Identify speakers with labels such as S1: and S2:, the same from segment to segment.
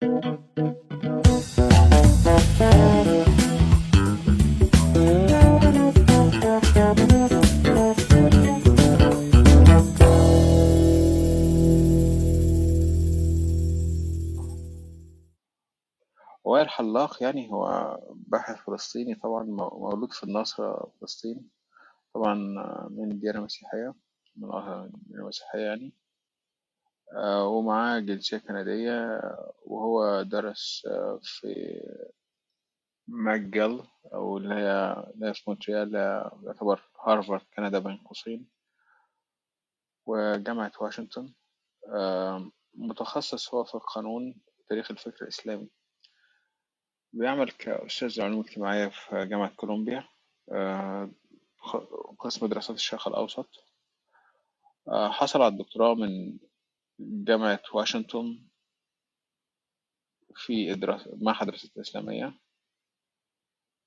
S1: وائل حلاق يعني هو باحث فلسطيني طبعا مولود في الناصرة فلسطين طبعا من الديانة المسيحية من الديانة المسيحية يعني. آه، ومعاه جنسية كندية وهو درس آه، في ماجل أو اللي هي اللي في مونتريال يعتبر هارفارد كندا بين قوسين وجامعة واشنطن. آه، متخصص هو في القانون تاريخ الفكر الإسلامي. بيعمل كأستاذ علوم اجتماعية في جامعة كولومبيا. قسم دراسات الشرق الأوسط. حصل على الدكتوراه من جامعة واشنطن في دراسة معهد الدراسات الإسلامية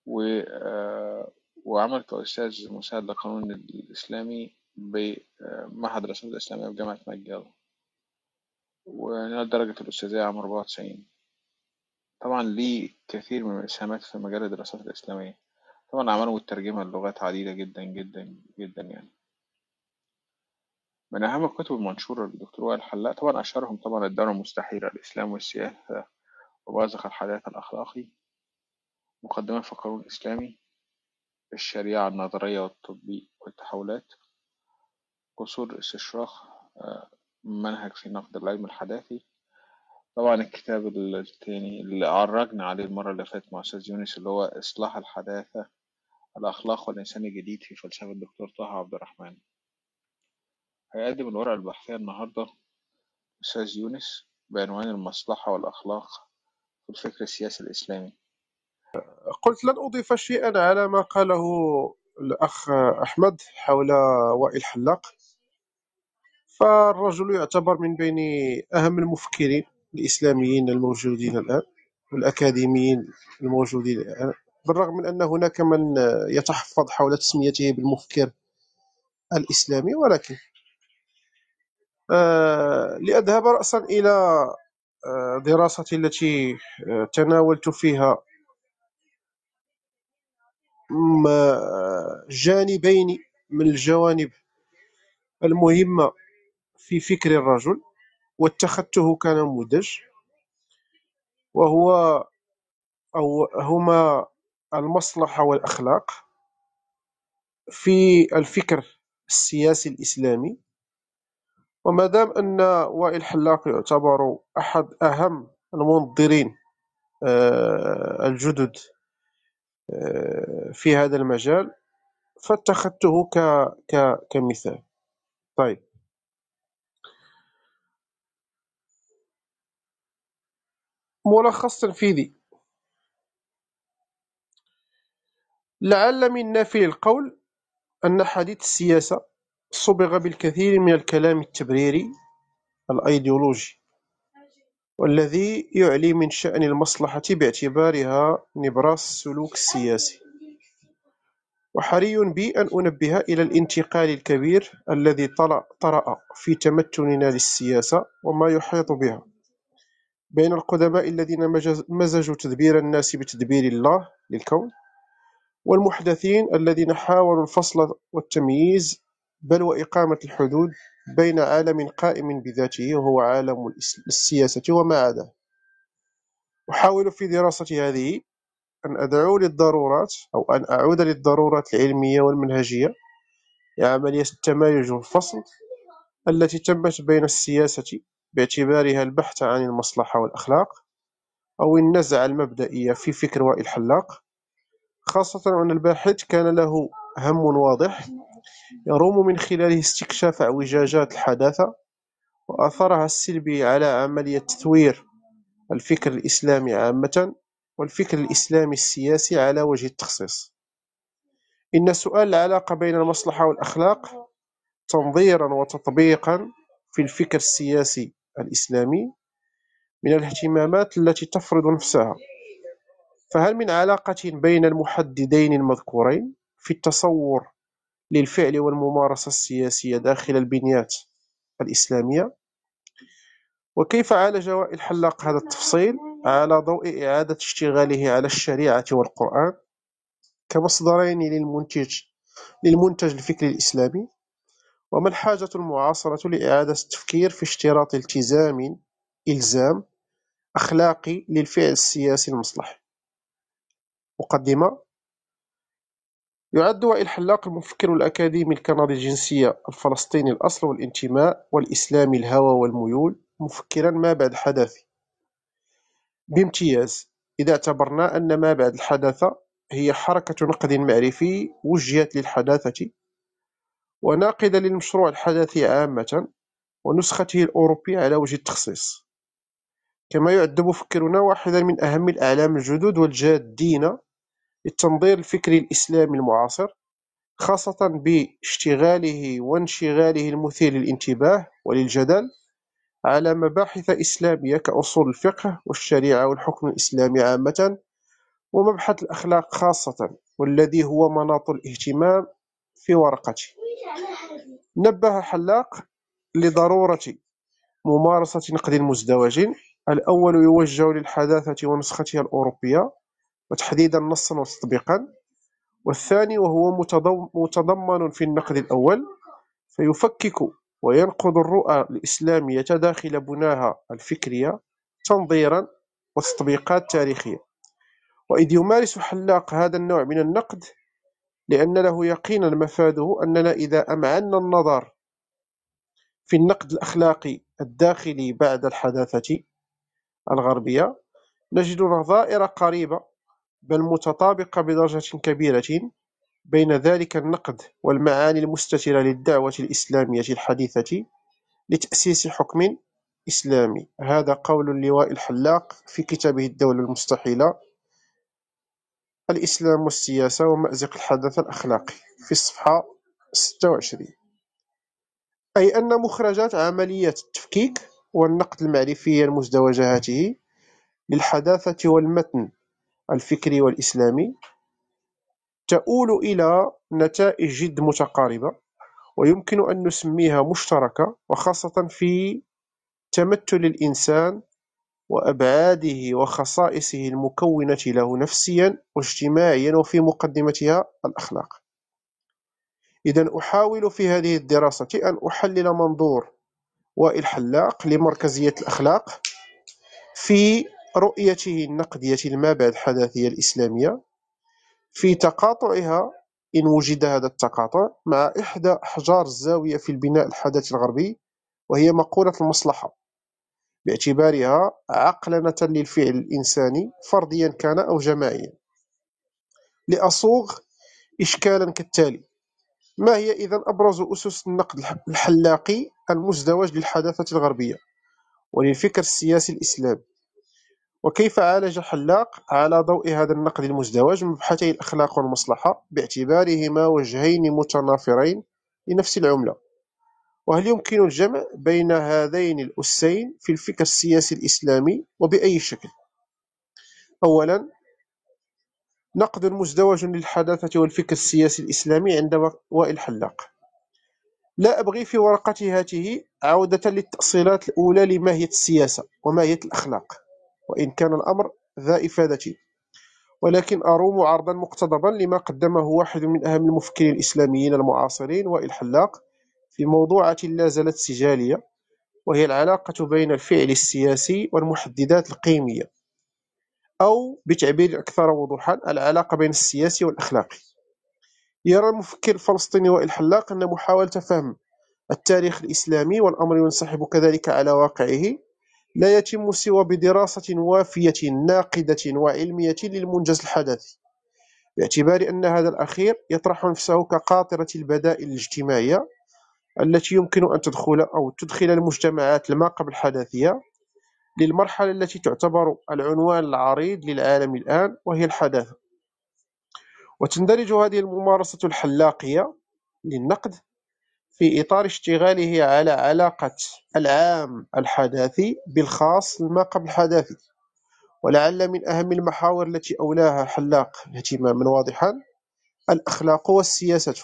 S1: و وعمل كأستاذ مساعد للقانون الإسلامي بمعهد الدراسات الإسلامية بجامعة ماجل ونال درجة الأستاذية عام أربعة وتسعين. طبعا ليه كثير من الإسهامات في مجال الدراسات الإسلامية. طبعا أعماله مترجمة للغات عديدة جدا جدا جدا يعني. من أهم الكتب المنشورة للدكتور وائل حلاق. طبعا أشهرهم طبعا الدولة المستحيلة الإسلام والسياسة وبازخ الحداثة الأخلاقي. مقدمة في القانون الإسلامي الشريعة النظرية والتطبيق والتحولات قصور الاستشراق آه، منهج في نقد العلم الحداثي. طبعا الكتاب التاني اللي عرجنا عليه المرة اللي فاتت مع أستاذ يونس اللي هو إصلاح الحداثة الأخلاق والإنسان الجديد في فلسفة الدكتور طه عبد الرحمن. هيقدم الورقة البحثية النهاردة أستاذ يونس بعنوان المصلحة والأخلاق في الفكر السياسي الإسلامي.
S2: قلت لن أضيف شيئا على ما قاله الأخ أحمد حول وائل حلاق. فالرجل يعتبر من بين أهم المفكرين الإسلاميين الموجودين الآن والأكاديميين الموجودين الآن بالرغم من أن هناك من يتحفظ حول تسميته بالمفكر الإسلامي ولكن لأذهب رأسا إلى آه، دراستي التي آه، تناولت فيها جانبين من الجوانب المهمة في فكر الرجل واتخذته كنموذج وهو أو هما المصلحة والأخلاق في الفكر السياسي الإسلامي. وما دام أن وائل حلاق يعتبر أحد أهم المنظرين آه، الجدد آه، في هذا المجال فاتخذته ك... ك... كمثال. طيب. ملخص تنفيذي لعل من نافي القول أن حديث السياسة صُبغ بالكثير من الكلام التبريري الأيديولوجي والذي يعلي من شأن المصلحة باعتبارها نبراس السلوك السياسي وحري بي أن أنبه إلى الانتقال الكبير الذي طرأ في تمتننا للسياسة وما يحيط بها. بين القدماء الذين مزجوا تدبير الناس بتدبير الله للكون والمحدثين الذين حاولوا الفصل والتمييز بل وإقامة الحدود بين عالم قائم بذاته وهو عالم السياسة وما عداه. أحاول في دراسة هذه أن أدعو للضرورات أو أن أعود للضرورات العلمية والمنهجية لعملية التمايز والفصل التي تمت بين السياسة باعتبارها البحث عن المصلحة والأخلاق أو النزعة المبدئية في فكر وائل حلاق خاصة أن الباحث كان له هم واضح يروم من خلاله استكشاف اعوجاجات الحداثة وأثرها السلبي على عملية تثوير الفكر الإسلامي عامة والفكر الإسلامي السياسي على وجه التخصيص. إن سؤال العلاقة بين المصلحة والأخلاق تنظيرا وتطبيقا في الفكر السياسي الإسلامي من الاهتمامات التي تفرض نفسها. فهل من علاقة بين المحددين المذكورين في التصور للفعل والممارسة السياسية داخل البنيات الإسلامية؟ وكيف عالج وائل حلاق هذا التفصيل على ضوء إعادة اشتغاله على الشريعة والقرآن كمصدرين للمنتج للمنتج الفكري الإسلامي؟ وما الحاجة المعاصرة لإعادة التفكير في اشتراط التزام إلزام أخلاقي للفعل السياسي المصلحي مقدمة يعد وائل حلاق المفكر الأكاديمي الكندي الجنسية الفلسطيني الأصل والانتماء والإسلامي الهوى والميول مفكرا ما بعد حداثي بامتياز إذا اعتبرنا أن ما بعد الحداثة هي حركة نقد معرفي وجهت للحداثة وناقدة للمشروع الحداثي عامة ونسخته الأوروبية على وجه التخصيص. كما يعد مفكرنا واحدا من أهم الأعلام الجدد والجادين للتنظير الفكري الإسلامي المعاصر خاصة باشتغاله وانشغاله المثير للانتباه وللجدل على مباحث إسلامية كأصول الفقه والشريعة والحكم الإسلامي عامة ومبحث الأخلاق خاصة والذي هو مناط الاهتمام في ورقته. نبه حلاق لضرورة ممارسة نقد مزدوج الأول يوجه للحداثة ونسختها الأوروبية وتحديدا نصا وتطبيقا. والثاني وهو متضمن في النقد الأول فيفكك وينقض الرؤى الإسلامية داخل بناها الفكرية تنظيرا وتطبيقات تاريخية. وإذ يمارس حلاق هذا النوع من النقد لأن له يقينا مفاده أننا إذا أمعنا النظر في النقد الأخلاقي الداخلي بعد الحداثة الغربية نجد نظائر قريبة بل متطابقة بدرجة كبيرة بين ذلك النقد والمعاني المستترة للدعوة الإسلامية الحديثة لتأسيس حكم إسلامي. هذا قول اللواء الحلاق في كتابه الدولة المستحيلة الإسلام والسياسة ومأزق الحدث الأخلاقي في الصفحة 26 أي أن مخرجات عمليات التفكيك والنقد المعرفية المزدوجة هذه للحداثة والمتن الفكري والإسلامي تؤول إلى نتائج جد متقاربة ويمكن أن نسميها مشتركة وخاصة في تمثل الإنسان وأبعاده وخصائصه المكونة له نفسيا واجتماعيا وفي مقدمتها الأخلاق. إذا أحاول في هذه الدراسة أن أحلل منظور وائل حلاق لمركزية الأخلاق في رؤيته النقدية المابعد الحداثية الإسلامية في تقاطعها إن وجد هذا التقاطع مع إحدى أحجار الزاوية في البناء الحداثي الغربي وهي مقولة المصلحة. باعتبارها عقلنة للفعل الإنساني فرديا كان أو جماعيا. لأصوغ إشكالا كالتالي ما هي إذا أبرز أسس النقد الحلاقي المزدوج للحداثة الغربية؟ وللفكر السياسي الإسلامي. وكيف عالج حلاق على ضوء هذا النقد المزدوج مبحثي الأخلاق والمصلحة باعتبارهما وجهين متنافرين لنفس العملة؟ وهل يمكن الجمع بين هذين الأسين في الفكر السياسي الإسلامي وبأي شكل؟ أولا نقد مزدوج للحداثة والفكر السياسي الإسلامي عند وائل حلاق لا أبغي في ورقتي هذه عودة للتأصيلات الأولى لماهية السياسة وماهية الأخلاق. وإن كان الأمر ذا إفادة. ولكن أروم عرضا مقتضبا لما قدمه واحد من أهم المفكرين الإسلاميين المعاصرين وائل حلاق في موضوعة لا زالت سجالية وهي العلاقة بين الفعل السياسي والمحددات القيمية أو بتعبير أكثر وضوحا العلاقة بين السياسي والأخلاقي. يرى المفكر الفلسطيني وائل حلاق أن محاولة فهم التاريخ الإسلامي والأمر ينسحب كذلك على واقعه. لا يتم سوى بدراسة وافية ناقدة وعلمية للمنجز الحداثي باعتبار أن هذا الأخير يطرح نفسه كقاطرة البدائل الاجتماعية التي يمكن أن تدخل أو تدخل المجتمعات ما قبل الحداثية للمرحلة التي تعتبر العنوان العريض للعالم الآن وهي الحداثة. وتندرج هذه الممارسة الحلاقية للنقد في إطار اشتغاله على علاقة العام الحداثي بالخاص ما قبل الحداثي ولعل من أهم المحاور التي أولاها حلاق اهتماما واضحا الأخلاق والسياسة.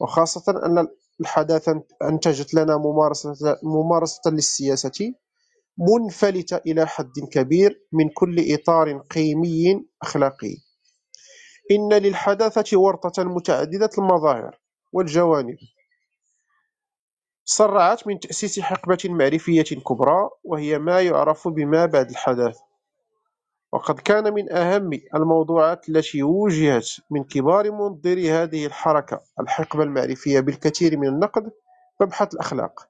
S2: وخاصة أن الحداثة أنتجت لنا ممارسة, ممارسة للسياسة منفلتة إلى حد كبير من كل إطار قيمي أخلاقي. إن للحداثة ورطة متعددة المظاهر والجوانب. صرعت من تأسيس حقبة معرفية كبرى وهي ما يعرف بما بعد الحداثة وقد كان من أهم الموضوعات التي وجهت من كبار منظري هذه الحركة الحقبة المعرفية بالكثير من النقد مبحث الأخلاق.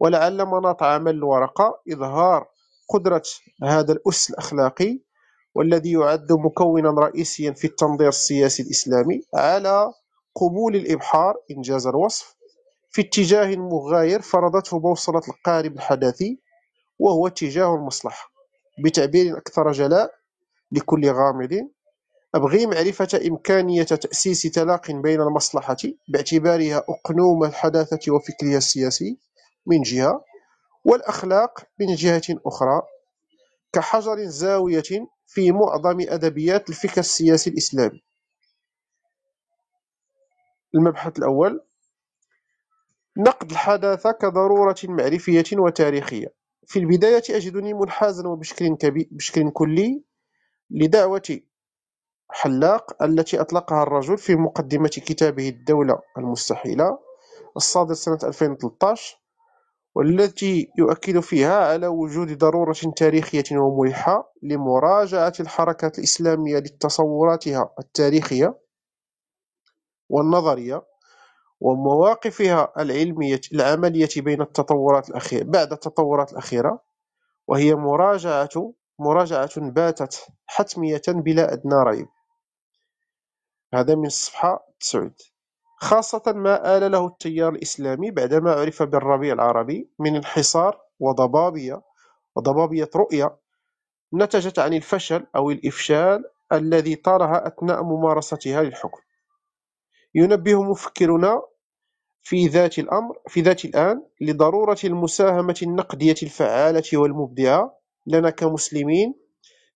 S2: ولعل مناط عمل الورقة إظهار قدرة هذا الأس الأخلاقي والذي يعد مكونا رئيسيا في التنظير السياسي الإسلامي على قبول الإبحار إنجاز الوصف في اتجاه مغاير فرضته بوصلة القارب الحداثي وهو اتجاه المصلحة بتعبير أكثر جلاء لكل غامض. أبغي معرفة إمكانية تأسيس تلاق بين المصلحة باعتبارها أقنوم الحداثة وفكرها السياسي من جهة والأخلاق من جهة أخرى كحجر زاوية في معظم أدبيات الفكر السياسي الإسلامي. المبحث الأول نقد الحداثة كضرورة معرفية وتاريخية. في البداية أجدني منحازا وبشكل كبير بشكل كلي لدعوة حلاق التي أطلقها الرجل في مقدمة كتابه الدولة المستحيلة الصادر سنة 2013 والتي يؤكد فيها على وجود ضرورة تاريخية وملحة لمراجعة الحركات الإسلامية لتصوراتها التاريخية والنظرية. ومواقفها العلمية العملية بين التطورات الأخيرة بعد التطورات الأخيرة وهي مراجعة مراجعة باتت حتمية بلا أدنى ريب. هذا من الصفحة 9 خاصة ما آل له التيار الإسلامي بعدما عرف بالربيع العربي من انحصار وضبابية وضبابية رؤية نتجت عن الفشل أو الإفشال الذي طالها أثناء ممارستها للحكم. ينبه مفكرنا في ذات الأمر في ذات الآن لضرورة المساهمة النقدية الفعالة والمبدعة لنا كمسلمين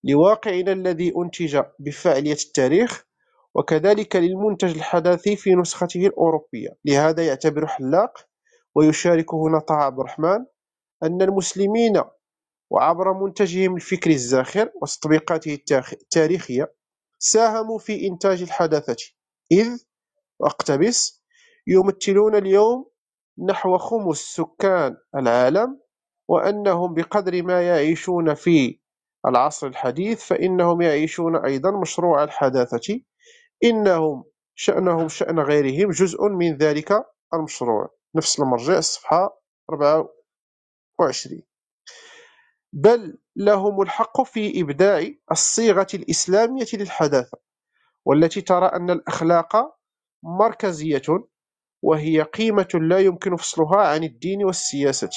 S2: لواقعنا الذي أنتج بفاعلية التاريخ وكذلك للمنتج الحداثي في نسخته الأوروبية. لهذا يعتبر حلاق ويشارك هنا طه عبد الرحمن أن المسلمين وعبر منتجهم الفكري الزاخر وتطبيقاته التاريخية ساهموا في إنتاج الحداثة. إذ واقتبس يمثلون اليوم نحو خمس سكان العالم وأنهم بقدر ما يعيشون في العصر الحديث فإنهم يعيشون أيضا مشروع الحداثة. إنهم شأنهم شأن غيرهم جزء من ذلك المشروع. نفس المرجع الصفحة 24 بل لهم الحق في إبداع الصيغة الإسلامية للحداثة والتي ترى أن الأخلاق مركزية وهي قيمة لا يمكن فصلها عن الدين والسياسة.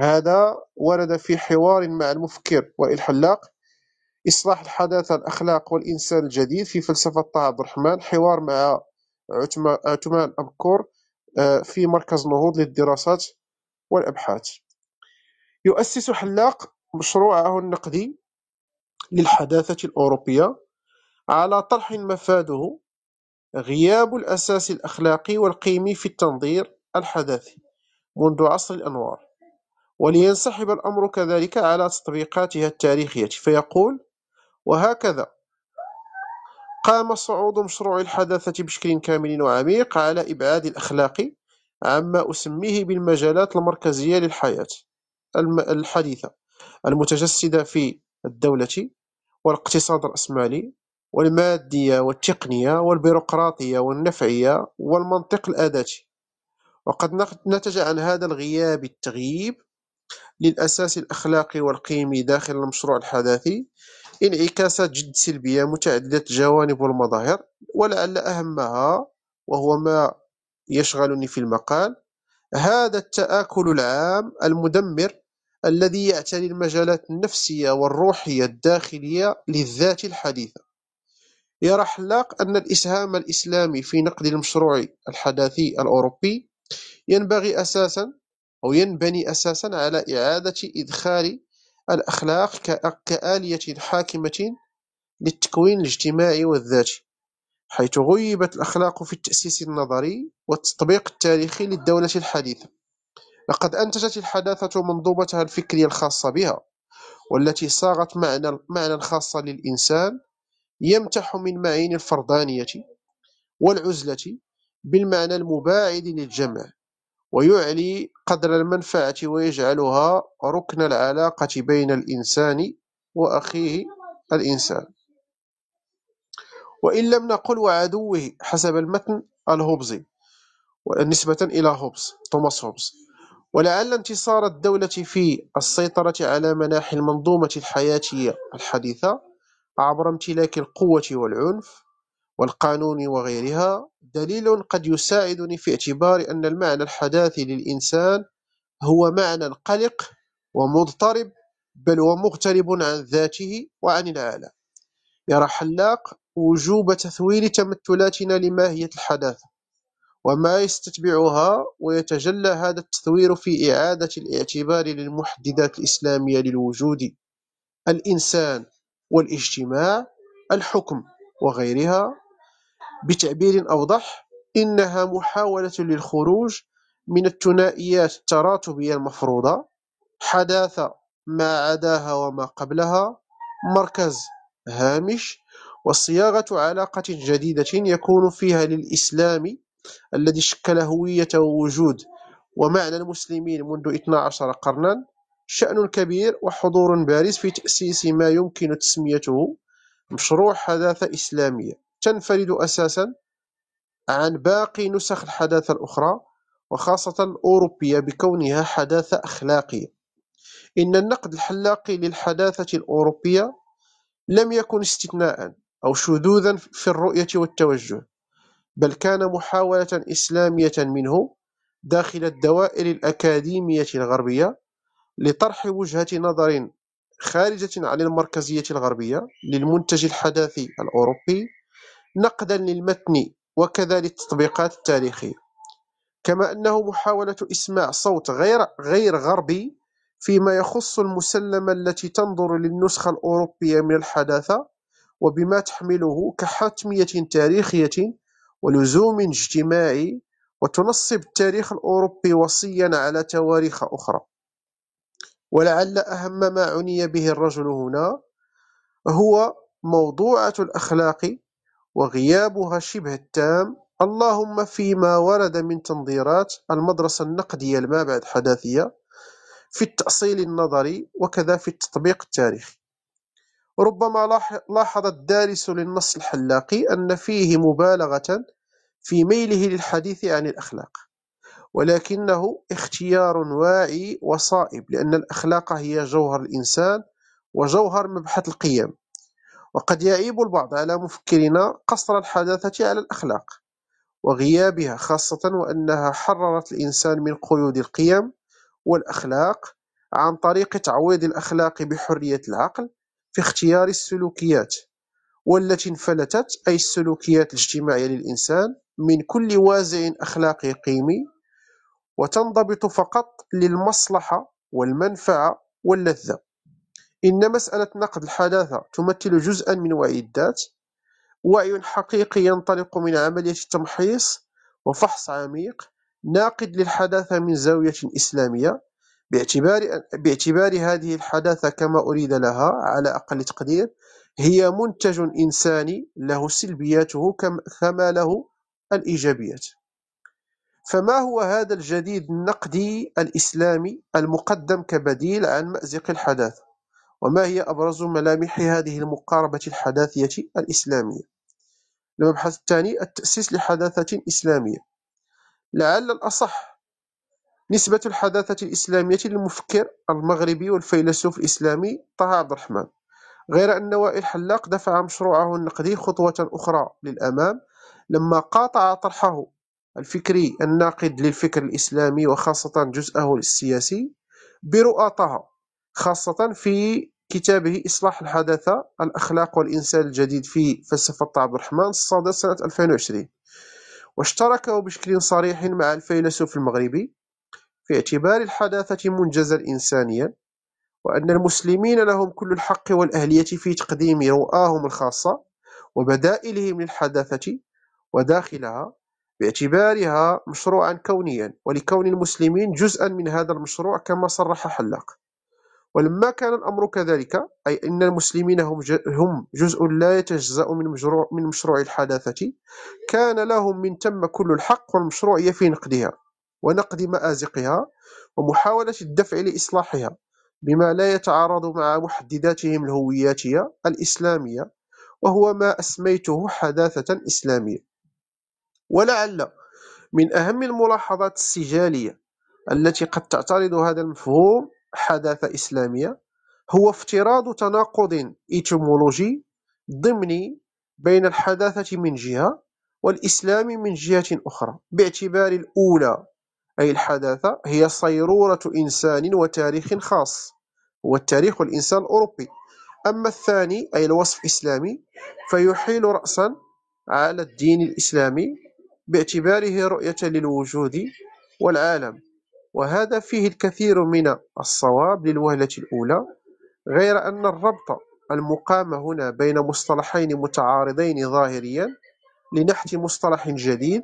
S2: هذا ورد في حوار مع المفكر وائل حلاق إصلاح الحداثة الأخلاق والإنسان الجديد في فلسفة طه عبد الرحمن حوار مع عثمان أبكور آه، في مركز نهوض للدراسات والأبحاث. يؤسس حلاق مشروعه النقدي للحداثة الأوروبية على طرح مفاده غياب الأساس الأخلاقي والقيمي في التنظير الحداثي منذ عصر الأنوار ولينسحب الأمر كذلك على تطبيقاتها التاريخية. فيقول وهكذا قام صعود مشروع الحداثة بشكل كامل وعميق على إبعاد الأخلاق عما أسميه بالمجالات المركزية للحياة الحديثة المتجسدة في الدولة والاقتصاد الرأسمالي والمادية والتقنية والبيروقراطية والنفعية والمنطق الأداتي. وقد نتج عن هذا الغياب التغييب للأساس الأخلاقي والقيمي داخل المشروع الحداثي انعكاسات جد سلبية متعددة الجوانب والمظاهر ولعل أهمها وهو ما يشغلني في المقال هذا التآكل العام المدمر الذي يعتري المجالات النفسية والروحية الداخلية للذات الحديثة. يرى حلاق أن الإسهام الإسلامي في نقد المشروع الحداثي الأوروبي ينبغي أساسا أو ينبني أساسا على إعادة إدخال الأخلاق كآلية حاكمة للتكوين الاجتماعي والذاتي حيث غيبت الأخلاق في التأسيس النظري والتطبيق التاريخي للدولة الحديثة. لقد أنتجت الحداثة منظومتها الفكرية الخاصة بها والتي صاغت معنى معنى خاصا للإنسان يمتح من معين الفردانية والعزلة بالمعنى المباعد للجمع ويعلي قدر المنفعة ويجعلها ركن العلاقة بين الإنسان وأخيه الإنسان. وإن لم نقل وعدوه حسب المتن الهوبزي نسبة إلى هوبز توماس هوبز. ولعل انتصار الدولة في السيطرة على مناحي المنظومة الحياتية الحديثة عبر امتلاك القوة والعنف والقانون وغيرها دليل قد يساعدني في اعتبار أن المعنى الحداثي للإنسان هو معنى قلق ومضطرب بل ومغترب عن ذاته وعن العالم يرى حلاق وجوب تثوير تمثلاتنا لماهية الحداثة وما يستتبعها ويتجلى هذا التثوير في إعادة الاعتبار للمحددات الإسلامية للوجود. الإنسان والاجتماع الحكم وغيرها. بتعبير أوضح إنها محاولة للخروج من الثنائيات التراتبية المفروضة. حداثة ما عداها وما قبلها. مركز هامش. وصياغة علاقة جديدة يكون فيها للإسلام الذي شكل هوية ووجود. ومعنى المسلمين منذ 12 قرنا. شأن كبير وحضور بارز في تأسيس ما يمكن تسميته مشروع حداثة إسلامية تنفرد أساسا عن باقي نسخ الحداثة الأخرى وخاصة الأوروبية بكونها حداثة أخلاقية. إن النقد الحلاقي للحداثة الأوروبية لم يكن استثناء أو شذوذا في الرؤية والتوجه بل كان محاولة إسلامية منه داخل الدوائر الأكاديمية الغربية لطرح وجهة نظر خارجة عن المركزية الغربية للمنتج الحداثي الأوروبي نقدا للمتن وكذا للتطبيقات التاريخية. كما أنه محاولة إسماع صوت غير غير غربي فيما يخص المسلمة التي تنظر للنسخة الأوروبية من الحداثة وبما تحمله كحتمية تاريخية ولزوم اجتماعي وتنصب التاريخ الأوروبي وصيا على تواريخ أخرى. ولعل أهم ما عني به الرجل هنا هو موضوعة الأخلاق وغيابها شبه التام. اللهم فيما ورد من تنظيرات المدرسة النقدية الما بعد حداثية في التأصيل النظري وكذا في التطبيق التاريخي. ربما لاحظ الدارس للنص الحلاقي أن فيه مبالغة في ميله للحديث عن الأخلاق. ولكنه اختيار واعي وصائب لأن الأخلاق هي جوهر الإنسان وجوهر مبحث القيم. وقد يعيب البعض على مفكرنا قصر الحداثة على الأخلاق وغيابها خاصة وأنها حررت الإنسان من قيود القيم والأخلاق عن طريق تعويض الأخلاق بحرية العقل في اختيار السلوكيات والتي انفلتت أي السلوكيات الاجتماعية للإنسان من كل وازع أخلاقي قيمي وتنضبط فقط للمصلحة والمنفعة واللذة. إن مسألة نقد الحداثة تمثل جزءا من وعي الذات وعي حقيقي ينطلق من عملية تمحيص وفحص عميق ناقد للحداثة من زاوية إسلامية باعتبار, باعتبار هذه الحداثة كما أريد لها على أقل تقدير هي منتج إنساني له سلبياته كما له الإيجابيات. فما هو هذا الجديد النقدي الإسلامي المقدم كبديل عن مأزق الحداثة؟ وما هي أبرز ملامح هذه المقاربة الحداثية الإسلامية؟ المبحث الثاني التأسيس لحداثة إسلامية. لعل الأصح نسبة الحداثة الإسلامية للمفكر المغربي والفيلسوف الإسلامي طه عبد الرحمن. غير أن وائل حلاق دفع مشروعه النقدي خطوة أخرى للأمام لما قاطع طرحه الفكري الناقد للفكر الإسلامي وخاصة جزءه السياسي برؤى طه خاصة في كتابه إصلاح الحداثة الأخلاق والإنسان الجديد في فلسفة عبد الرحمن الصادر سنة 2020 واشترك بشكل صريح مع الفيلسوف المغربي في اعتبار الحداثة منجزا إنسانيا وأن المسلمين لهم كل الحق والأهلية في تقديم رؤاهم الخاصة وبدائلهم للحداثة وداخلها. باعتبارها مشروعا كونيا ولكون المسلمين جزءا من هذا المشروع كما صرح حلاق. ولما كان الأمر كذلك أي أن المسلمين هم هم جزء لا يتجزأ من مشروع, من مشروع الحداثة كان لهم من تم كل الحق والمشروعية في نقدها ونقد مآزقها ومحاولة الدفع لإصلاحها بما لا يتعارض مع محدداتهم الهوياتية الإسلامية وهو ما أسميته حداثة إسلامية. ولعل من أهم الملاحظات السجالية التي قد تعترض هذا المفهوم حداثة إسلامية هو افتراض تناقض إيتيمولوجي ضمني بين الحداثة من جهة والإسلام من جهة أخرى باعتبار الأولى أي الحداثة هي صيرورة إنسان وتاريخ خاص هو التاريخ والإنسان الأوروبي. أما الثاني أي الوصف الإسلامي فيحيل رأسا على الدين الإسلامي باعتباره رؤية للوجود والعالم وهذا فيه الكثير من الصواب للوهلة الأولى غير أن الربط المقام هنا بين مصطلحين متعارضين ظاهريا لنحت مصطلح جديد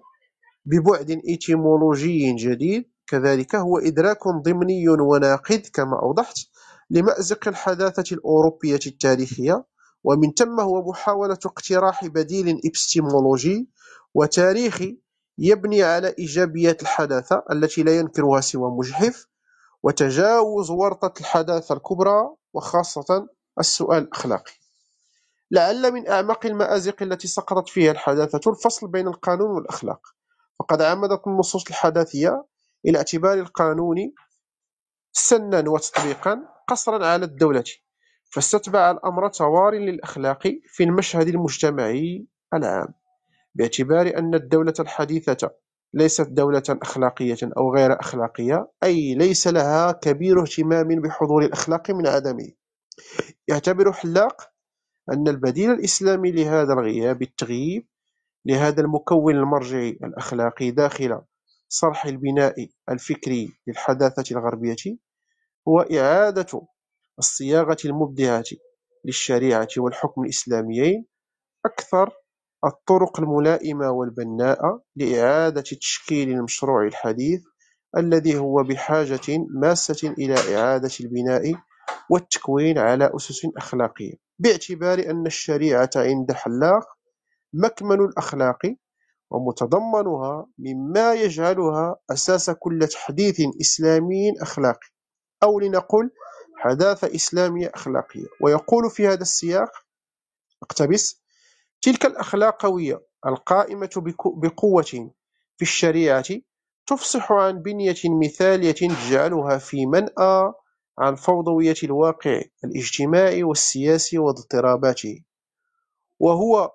S2: ببعد إتيمولوجي جديد كذلك هو إدراك ضمني وناقد كما أوضحت لمأزق الحداثة الأوروبية التاريخية ومن ثم هو محاولة اقتراح بديل إبستيمولوجي وتاريخي يبني على إيجابيات الحداثة التي لا ينكرها سوى مجحف وتجاوز ورطة الحداثة الكبرى وخاصة السؤال الأخلاقي. لعل من أعمق المآزق التي سقطت فيها الحداثة الفصل بين القانون والأخلاق. فقد عمدت النصوص الحداثية إلى اعتبار القانون سنا وتطبيقا قصرا على الدولة فاستتبع الأمر توار للأخلاق في المشهد المجتمعي العام. باعتبار أن الدولة الحديثة ليست دولة أخلاقية أو غير أخلاقية أي ليس لها كبير اهتمام بحضور الأخلاق من عدمه. يعتبر حلاق أن البديل الإسلامي لهذا الغياب التغييب لهذا المكون المرجعي الأخلاقي داخل صرح البناء الفكري للحداثة الغربية هو إعادة الصياغة المبدعة للشريعة والحكم الإسلاميين أكثر الطرق الملائمة والبناءة لإعادة تشكيل المشروع الحديث الذي هو بحاجة ماسة إلى إعادة البناء والتكوين على أسس أخلاقية. باعتبار أن الشريعة عند حلاق مكمن الأخلاق ومتضمنها مما يجعلها أساس كل تحديث إسلامي أخلاقي. أو لنقل حداثة إسلامية أخلاقية ويقول في هذا السياق اقتبس تلك الأخلاقوية القائمة بقوة في الشريعة تفصح عن بنية مثالية تجعلها في منأى عن فوضوية الواقع الاجتماعي والسياسي واضطراباته. وهو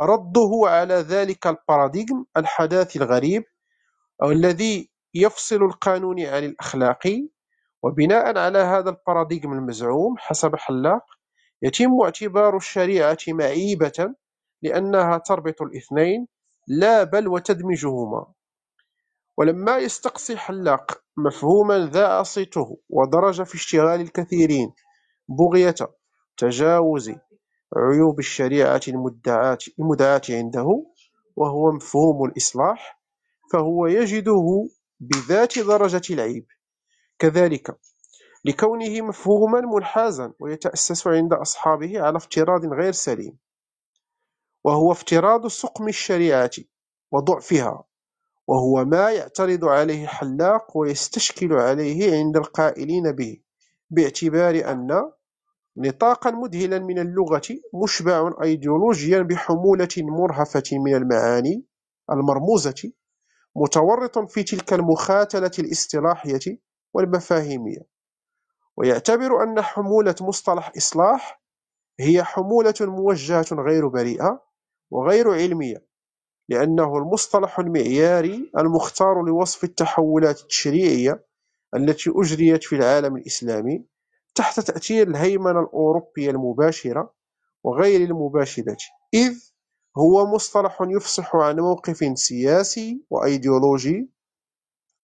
S2: رده على ذلك الباراديغم الحداثي الغريب الذي يفصل القانون عن الأخلاقي وبناء على هذا الباراديغم المزعوم حسب حلاق يتم اعتبار الشريعة معيبة لأنها تربط الاثنين لا بل وتدمجهما. ولما يستقصي حلاق مفهوما ذا صيته ودرج في اشتغال الكثيرين بغية تجاوز عيوب الشريعة المدعاة عنده وهو مفهوم الإصلاح فهو يجده بذات درجة العيب. كذلك لكونه مفهوما منحازا ويتأسس عند أصحابه على افتراض غير سليم. وهو افتراض سقم الشريعة وضعفها وهو ما يعترض عليه حلاق ويستشكل عليه عند القائلين به باعتبار أن نطاقا مذهلا من اللغة مشبع أيديولوجيا بحمولة مرهفة من المعاني المرموزة متورط في تلك المخاتلة الاصطلاحية والمفاهيمية. ويعتبر أن حمولة مصطلح إصلاح هي حمولة موجهة غير بريئة وغير علمية لأنه المصطلح المعياري المختار لوصف التحولات التشريعية التي أجريت في العالم الإسلامي تحت تأثير الهيمنة الأوروبية المباشرة وغير المباشرة إذ هو مصطلح يفصح عن موقف سياسي وأيديولوجي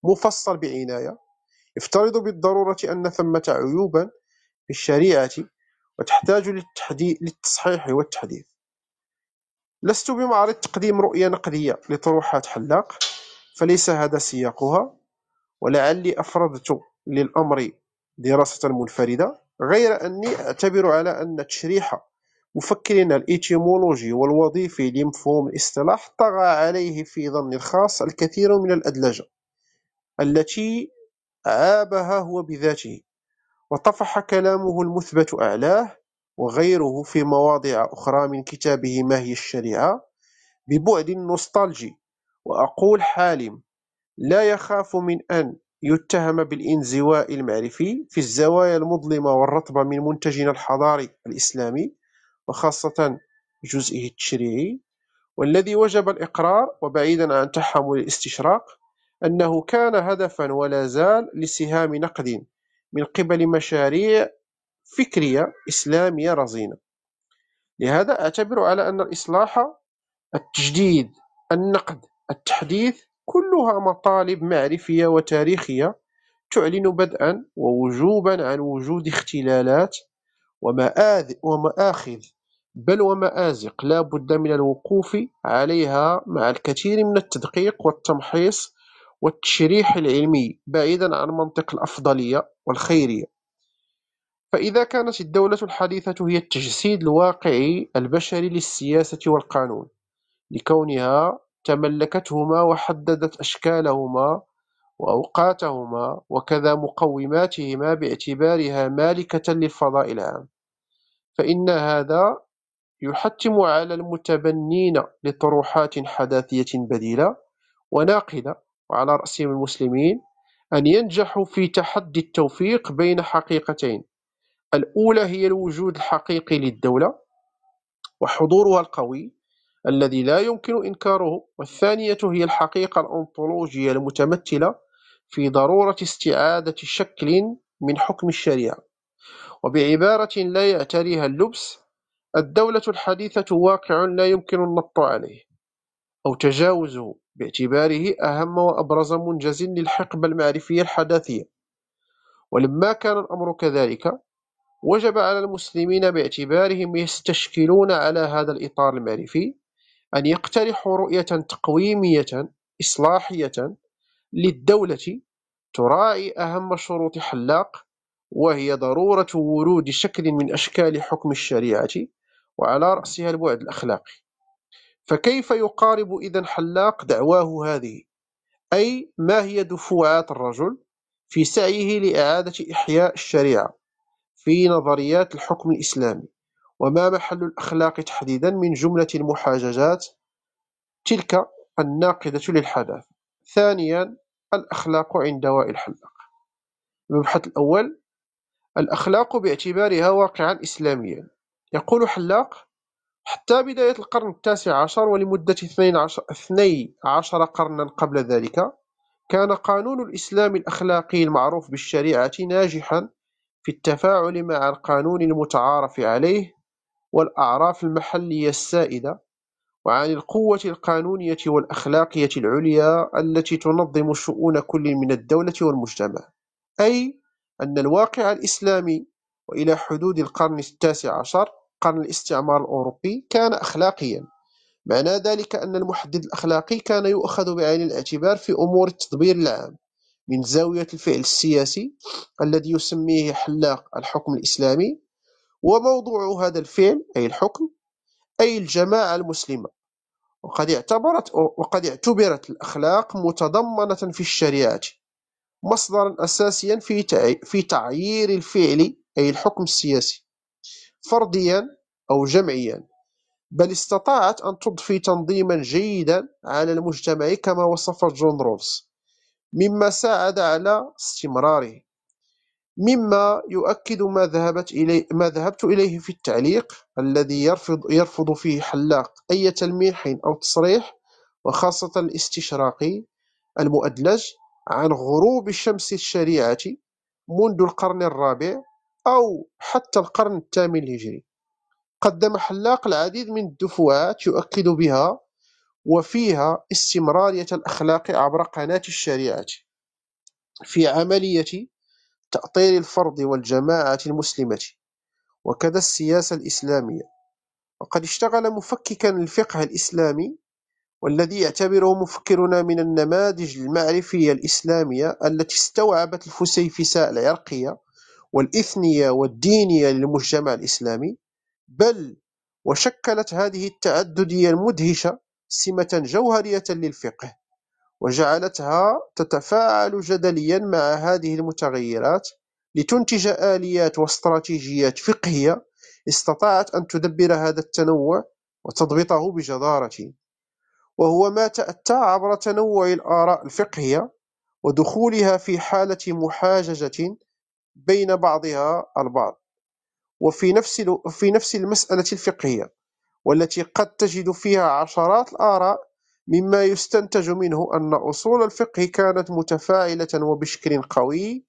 S2: مفصل بعناية يفترض بالضرورة أن ثمة عيوبا في الشريعة وتحتاج للتصحيح والتحديث. لست بمعرض تقديم رؤية نقدية لطروحات حلاق فليس هذا سياقها ولعلي أفردت للأمر دراسة منفردة غير أني أعتبر على أن تشريح مفكرنا الإيتيمولوجي والوظيفي لمفهوم الاصطلاح طغى عليه في ظني الخاص الكثير من الأدلجة التي عابها هو بذاته وطفح كلامه المثبت أعلاه وغيره في مواضع أخرى من كتابه ما هي الشريعة ببعد نوستالجي وأقول حالم لا يخاف من أن يتهم بالانزواء المعرفي في الزوايا المظلمة والرطبة من منتجنا الحضاري الإسلامي وخاصة جزئه التشريعي. والذي وجب الإقرار وبعيدا عن تحمل الاستشراق أنه كان هدفا ولا زال لسهام نقد من قبل مشاريع فكرية إسلامية رزينة. لهذا أعتبر على أن الإصلاح التجديد النقد التحديث كلها مطالب معرفية وتاريخية تعلن بدءا ووجوبا عن وجود اختلالات ومآخذ بل ومآزق لا بد من الوقوف عليها مع الكثير من التدقيق والتمحيص والتشريح العلمي بعيدا عن منطق الأفضلية والخيرية. فإذا كانت الدولة الحديثة هي التجسيد الواقعي البشري للسياسة والقانون لكونها تملكتهما وحددت أشكالهما وأوقاتهما وكذا مقوماتهما باعتبارها مالكة للفضاء العام. فإن هذا يحتم على المتبنين لطروحات حداثية بديلة وناقلة وعلى رأسهم المسلمين أن ينجحوا في تحدي التوفيق بين حقيقتين الأولى هي الوجود الحقيقي للدولة وحضورها القوي الذي لا يمكن إنكاره والثانية هي الحقيقة الأنطولوجية المتمثلة في ضرورة استعادة شكل من حكم الشريعة. وبعبارة لا يعتريها اللبس الدولة الحديثة واقع لا يمكن النط عليه أو تجاوزه باعتباره أهم وأبرز منجز للحقبة المعرفية الحداثية. ولما كان الأمر كذلك وجب على المسلمين باعتبارهم يستشكلون على هذا الإطار المعرفي أن يقترحوا رؤية تقويمية إصلاحية للدولة تراعي أهم شروط حلاق وهي ضرورة ورود شكل من أشكال حكم الشريعة وعلى رأسها البعد الأخلاقي. فكيف يقارب إذا حلاق دعواه هذه؟ أي ما هي دفوعات الرجل في سعيه لإعادة إحياء الشريعة؟ في نظريات الحكم الإسلامي وما محل الأخلاق تحديدا من جملة المحاججات تلك الناقدة للحداثة ثانيا الأخلاق عند وائل حلاق المبحث الأول الأخلاق باعتبارها واقعا إسلاميا. يقول حلاق حتى بداية القرن التاسع عشر ولمدة اثني عشر قرنا قبل ذلك كان قانون الإسلام الأخلاقي المعروف بالشريعة ناجحا في التفاعل مع القانون المتعارف عليه والأعراف المحلية السائدة وعن القوة القانونية والأخلاقية العليا التي تنظم شؤون كل من الدولة والمجتمع. أي أن الواقع الإسلامي وإلى حدود القرن التاسع عشر قرن الاستعمار الأوروبي كان أخلاقيا. معنى ذلك أن المحدد الأخلاقي كان يؤخذ بعين الاعتبار في أمور التدبير العام. من زاوية الفعل السياسي الذي يسميه حلاق الحكم الإسلامي وموضوع هذا الفعل أي الحكم أي الجماعة المسلمة. وقد اعتبرت وقد اعتبرت الأخلاق متضمنة في الشريعة مصدرا أساسيا في في تعيير الفعل أي الحكم السياسي فرديا أو جمعيا. بل استطاعت أن تضفي تنظيما جيدا على المجتمع كما وصف جون رولز مما ساعد على استمراره مما يؤكد ما ذهبت إليه ما ذهبت إليه في التعليق الذي يرفض يرفض فيه حلاق أي تلميح أو تصريح وخاصة الاستشراقي المؤدلج عن غروب شمس الشريعة منذ القرن الرابع أو حتى القرن الثامن الهجري. قدم حلاق العديد من الدفوعات يؤكد بها وفيها استمرارية الأخلاق عبر قناة الشريعة في عملية تأطير الفرد والجماعة المسلمة وكذا السياسة الإسلامية. وقد اشتغل مفككا الفقه الإسلامي والذي يعتبره مفكرون من النماذج المعرفية الإسلامية التي استوعبت الفسيفساء العرقية والإثنية والدينية للمجتمع الإسلامي. بل وشكلت هذه التعددية المدهشة سمة جوهرية للفقه وجعلتها تتفاعل جدليا مع هذه المتغيرات لتنتج آليات واستراتيجيات فقهية استطاعت أن تدبر هذا التنوع وتضبطه بجدارة. وهو ما تأتى عبر تنوع الآراء الفقهية ودخولها في حالة محاججة بين بعضها البعض وفي نفس في نفس المسألة الفقهية. والتي قد تجد فيها عشرات الآراء مما يستنتج منه أن أصول الفقه كانت متفاعلة وبشكل قوي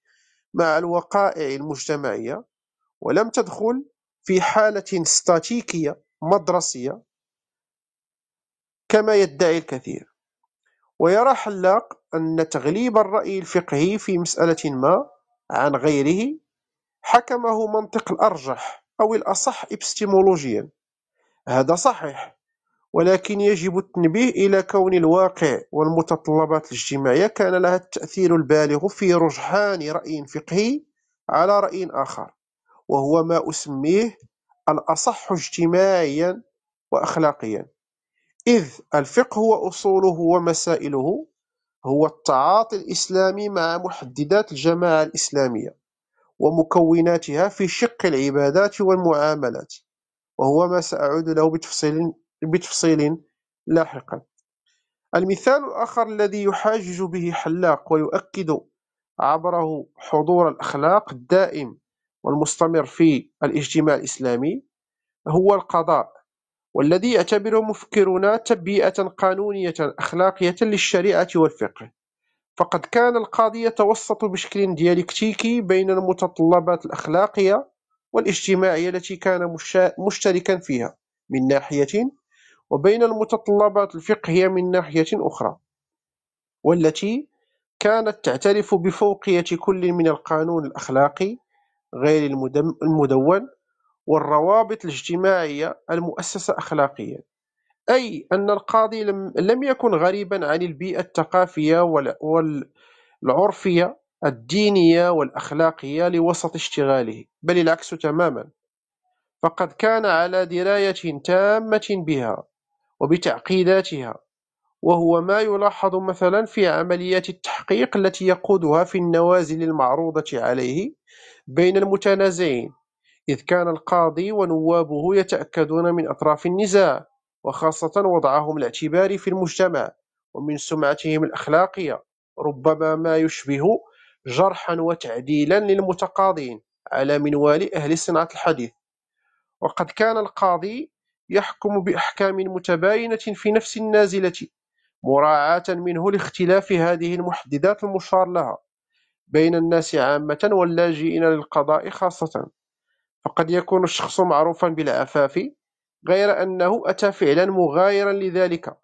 S2: مع الوقائع المجتمعية ولم تدخل في حالة ستاتيكية مدرسية كما يدعي الكثير. ويرى حلاق أن تغليب الرأي الفقهي في مسألة ما عن غيره حكمه منطق الأرجح أو الأصح إبستيمولوجيا هذا صحيح ولكن يجب التنبيه إلى كون الواقع والمتطلبات الاجتماعية كان لها التأثير البالغ في رجحان رأي فقهي على رأي آخر وهو ما أسميه الأصح اجتماعيا وأخلاقيا. إذ الفقه وأصوله ومسائله هو التعاطي الإسلامي مع محددات الجماعة الإسلامية ومكوناتها في شق العبادات والمعاملات. وهو ما سأعود له بتفصيل, بتفصيل لاحقا. المثال الآخر الذي يحاجج به حلاق ويؤكد عبره حضور الأخلاق الدائم والمستمر في الاجتماع الإسلامي هو القضاء والذي يعتبره مفكرون تبيئة قانونية أخلاقية للشريعة والفقه. فقد كان القاضي يتوسط بشكل ديالكتيكي بين المتطلبات الأخلاقية والاجتماعية التي كان مشتركا فيها من ناحية وبين المتطلبات الفقهية من ناحية أخرى والتي كانت تعترف بفوقية كل من القانون الأخلاقي غير المدون والروابط الاجتماعية المؤسسة أخلاقيا. أي أن القاضي لم يكن غريبا عن البيئة الثقافية والعرفية الدينية والأخلاقية لوسط اشتغاله بل العكس تماما. فقد كان على دراية تامة بها وبتعقيداتها وهو ما يلاحظ مثلا في عمليات التحقيق التي يقودها في النوازل المعروضة عليه بين المتنازعين إذ كان القاضي ونوابه يتأكدون من أطراف النزاع وخاصة وضعهم الاعتباري في المجتمع ومن سمعتهم الأخلاقية ربما ما يشبه جرحا وتعديلا للمتقاضين على منوال أهل صناعة الحديث. وقد كان القاضي يحكم بأحكام متباينة في نفس النازلة مراعاة منه لاختلاف هذه المحددات المشار لها بين الناس عامة واللاجئين للقضاء خاصة. فقد يكون الشخص معروفا بالعفاف غير أنه أتى فعلا مغايرا لذلك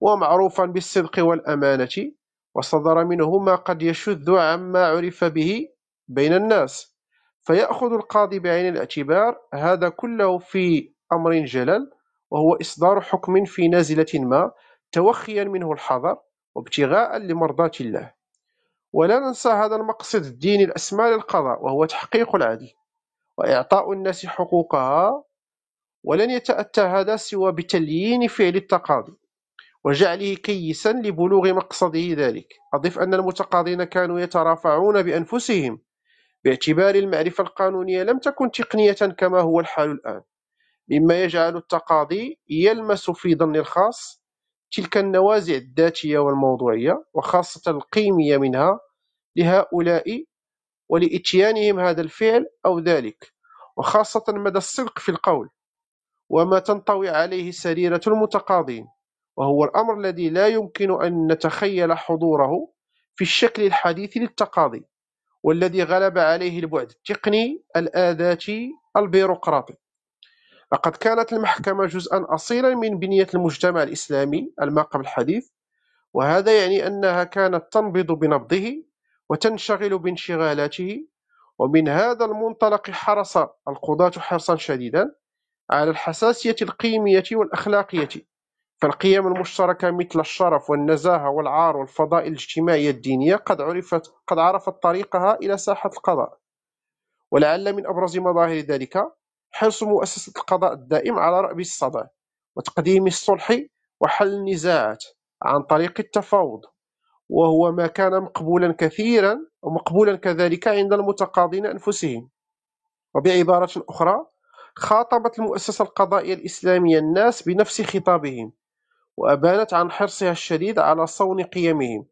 S2: ومعروفا بالصدق والأمانة وصدر منه ما قد يشذ عما عرف به بين الناس. فيأخذ القاضي بعين الاعتبار هذا كله في أمر جلل وهو إصدار حكم في نازلة ما توخيا منه الحذر وابتغاء لمرضاة الله. ولا ننسى هذا المقصد الديني الأسمى للقضاء وهو تحقيق العدل وإعطاء الناس حقوقها ولن يتأتى هذا سوى بتليين فعل التقاضي. وجعله كيسا لبلوغ مقصده ذلك. أضف أن المتقاضين كانوا يترافعون بأنفسهم باعتبار المعرفة القانونية لم تكن تقنية كما هو الحال الآن. مما يجعل التقاضي يلمس في ظن الخاص تلك النوازع الذاتية والموضوعية وخاصة القيمية منها لهؤلاء ولإتيانهم هذا الفعل أو ذلك وخاصة مدى الصدق في القول وما تنطوي عليه سريرة المتقاضين. وهو الأمر الذي لا يمكن أن نتخيل حضوره في الشكل الحديث للتقاضي والذي غلب عليه البعد التقني الآذاتي البيروقراطي. لقد كانت المحكمة جزءا أصيلا من بنية المجتمع الإسلامي الماقب الحديث وهذا يعني أنها كانت تنبض بنبضه وتنشغل بانشغالاته ومن هذا المنطلق حرص القضاة حرصا شديدا على الحساسية القيمية والأخلاقية فالقيم المشتركة مثل الشرف والنزاهة والعار والفضائل الاجتماعية الدينية قد عرفت قد عرفت طريقها إلى ساحة القضاء. ولعل من أبرز مظاهر ذلك حرص مؤسسة القضاء الدائم على رأب الصدع وتقديم الصلح وحل النزاعات عن طريق التفاوض وهو ما كان مقبولا كثيرا ومقبولا كذلك عند المتقاضين أنفسهم. وبعبارة أخرى خاطبت المؤسسة القضائية الإسلامية الناس بنفس خطابهم وأبانت عن حرصها الشديد على صون قيمهم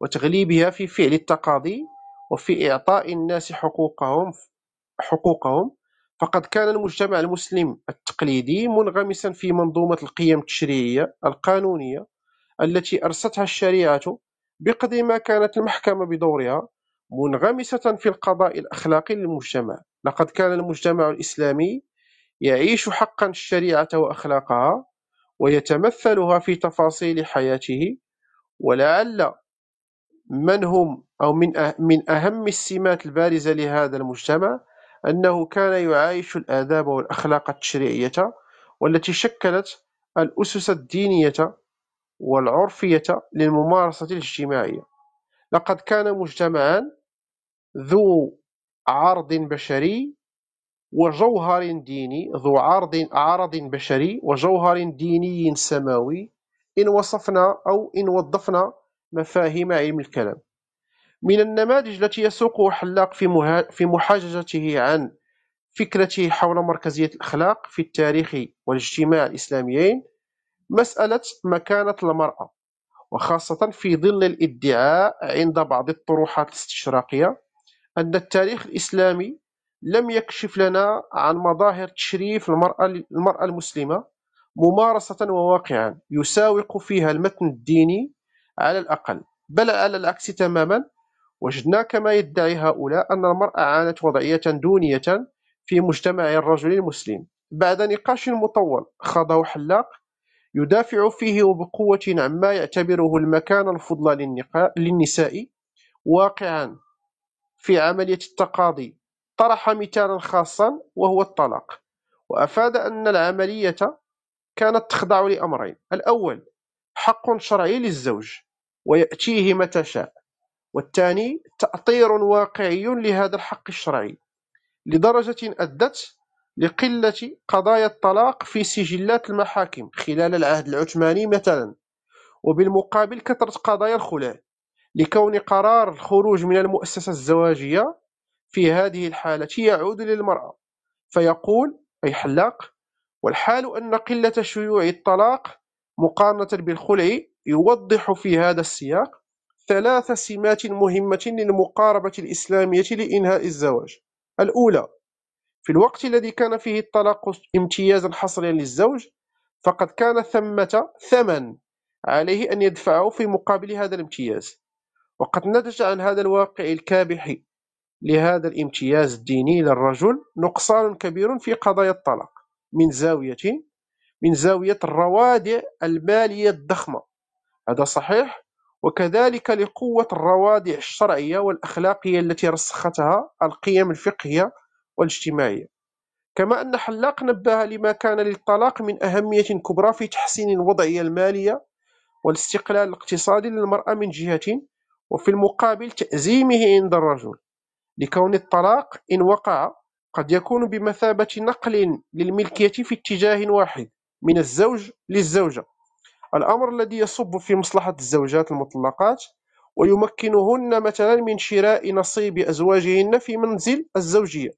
S2: وتغليبها في فعل التقاضي وفي إعطاء الناس حقوقهم حقوقهم. فقد كان المجتمع المسلم التقليدي منغمسا في منظومة القيم التشريعية القانونية التي أرستها الشريعة بقدر ما كانت المحكمة بدورها منغمسة في القضاء الأخلاقي للمجتمع. لقد كان المجتمع الإسلامي يعيش حقا الشريعة وأخلاقها ويتمثلها في تفاصيل حياته ولعل من هم أو من أه- من أهم السمات البارزة لهذا المجتمع أنه كان يعايش الآداب والأخلاق التشريعية والتي شكلت الأسس الدينية والعرفية للممارسة الاجتماعية. لقد كان مجتمعا ذو عرض بشري وجوهر ديني ذو عرض عرض بشري وجوهر ديني سماوي إن وصفنا أو إن وظفنا مفاهيم علم الكلام من النماذج التي يسوقها حلاق في. في محاججته عن فكرته حول مركزية الأخلاق في التاريخ والاجتماع الإسلاميين مسألة مكانة المرأة وخاصة في ظل الادعاء عند بعض الطروحات الاستشراقية أن التاريخ الإسلامي لم يكشف لنا عن مظاهر تشريف المرأة المرأة المسلمة ممارسة وواقعا يساوق فيها المتن الديني على الأقل. بل على العكس تماما وجدنا كما يدعي هؤلاء أن المرأة عانت وضعية دونية في مجتمع الرجل المسلم. بعد نقاش مطول خاضه حلاق يدافع فيه وبقوة عما يعتبره المكان الفضلى للنساء واقعا في عملية التقاضي. طرح مثالا خاصا وهو الطلاق وأفاد أن العملية كانت تخضع لأمرين. الأول حق شرعي للزوج ويأتيه متى شاء. والثاني تأطير واقعي لهذا الحق الشرعي لدرجة أدت لقلة قضايا الطلاق في سجلات المحاكم خلال العهد العثماني مثلا وبالمقابل كثرة قضايا الخلع لكون قرار الخروج من المؤسسة الزواجية في هذه الحالة يعود للمرأة. فيقول أي حلاق والحال أن قلة شيوع الطلاق مقارنة بالخلع يوضح في هذا السياق ثلاث سمات مهمة للمقاربة الإسلامية لإنهاء الزواج. الأولى في الوقت الذي كان فيه الطلاق امتيازا حصريا للزوج فقد كان ثمة ثمن عليه أن يدفعه في مقابل هذا الامتياز. وقد نتج عن هذا الواقع الكابح لهذا الامتياز الديني للرجل نقصان كبير في قضايا الطلاق من زاوية من زاوية الروادع المالية الضخمة. هذا صحيح وكذلك لقوة الروادع الشرعية والأخلاقية التي رسختها القيم الفقهية والاجتماعية. كما أن حلاق نبه لما كان للطلاق من أهمية كبرى في تحسين الوضعية المالية والاستقلال الاقتصادي للمرأة من جهة وفي المقابل تأزيمه عند الرجل. لكون الطلاق إن وقع قد يكون بمثابة نقل للملكية في اتجاه واحد من الزوج للزوجة. الأمر الذي يصب في مصلحة الزوجات المطلقات ويمكنهن مثلا من شراء نصيب أزواجهن في منزل الزوجية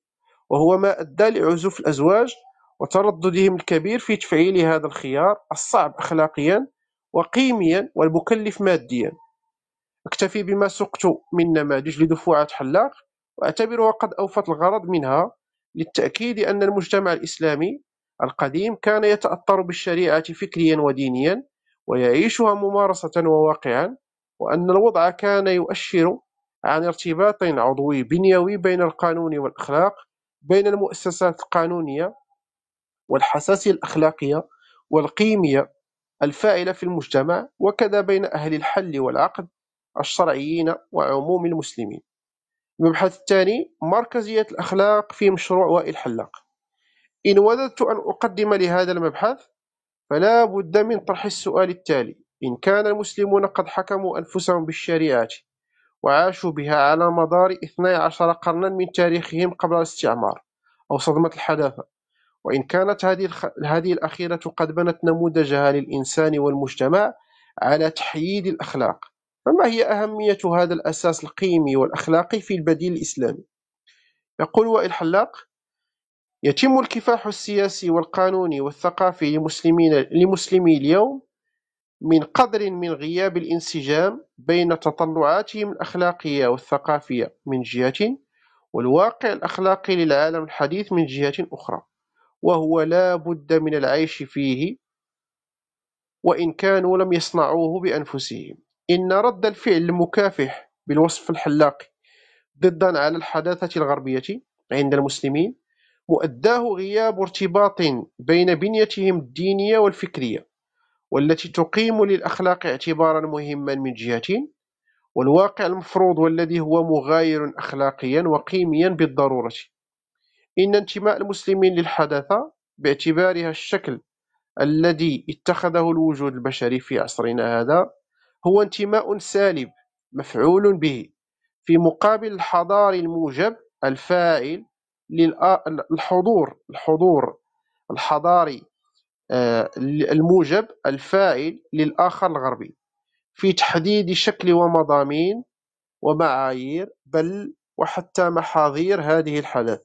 S2: وهو ما أدى لعزوف الأزواج وترددهم الكبير في تفعيل هذا الخيار الصعب أخلاقيا وقيميا والمكلف ماديا. أكتفي بما سقت من نماذج لدفوعات حلاق. وأعتبرها قد أوفت الغرض منها للتأكيد أن المجتمع الإسلامي القديم كان يتأثر بالشريعة فكريا ودينيا ويعيشها ممارسة وواقعا وأن الوضع كان يؤشر عن ارتباط عضوي بنيوي بين القانون والأخلاق بين المؤسسات القانونية والحساسية الأخلاقية والقيمية الفاعلة في المجتمع وكذا بين أهل الحل والعقد الشرعيين وعموم المسلمين. المبحث الثاني مركزية الأخلاق في مشروع وائل حلاق. إن وددت أن أقدم لهذا المبحث فلا بد من طرح السؤال التالي. إن كان المسلمون قد حكموا أنفسهم بالشريعة وعاشوا بها على مدار 12 قرنا من تاريخهم قبل الاستعمار أو صدمة الحداثة وإن كانت هذه الأخيرة قد بنت نموذجها للإنسان والمجتمع على تحييد الأخلاق. فما هي أهمية هذا الأساس القيمي والأخلاقي في البديل الإسلامي؟ يقول وائل حلاق يتم الكفاح السياسي والقانوني والثقافي لمسلمين لمسلمي اليوم من قدر من غياب الانسجام بين تطلعاتهم الأخلاقية والثقافية من جهة والواقع الأخلاقي للعالم الحديث من جهة أخرى وهو لا بد من العيش فيه وإن كانوا لم يصنعوه بأنفسهم إن رد الفعل المكافح بالوصف الحلاقي ضدا على الحداثة الغربية عند المسلمين مؤداه غياب ارتباط بين بنيتهم الدينية والفكرية والتي تقيم للأخلاق اعتبارا مهما من جهة والواقع المفروض والذي هو مغاير أخلاقيا وقيميا بالضرورة. إن انتماء المسلمين للحداثة باعتبارها الشكل الذي اتخذه الوجود البشري في عصرنا هذا هو انتماء سالب مفعول به. في مقابل الحضار الموجب الفاعل للحضور الحضور الحضاري آه، الموجب الفاعل للآخر الغربي. في تحديد شكل ومضامين ومعايير بل وحتى محاذير هذه الحدث.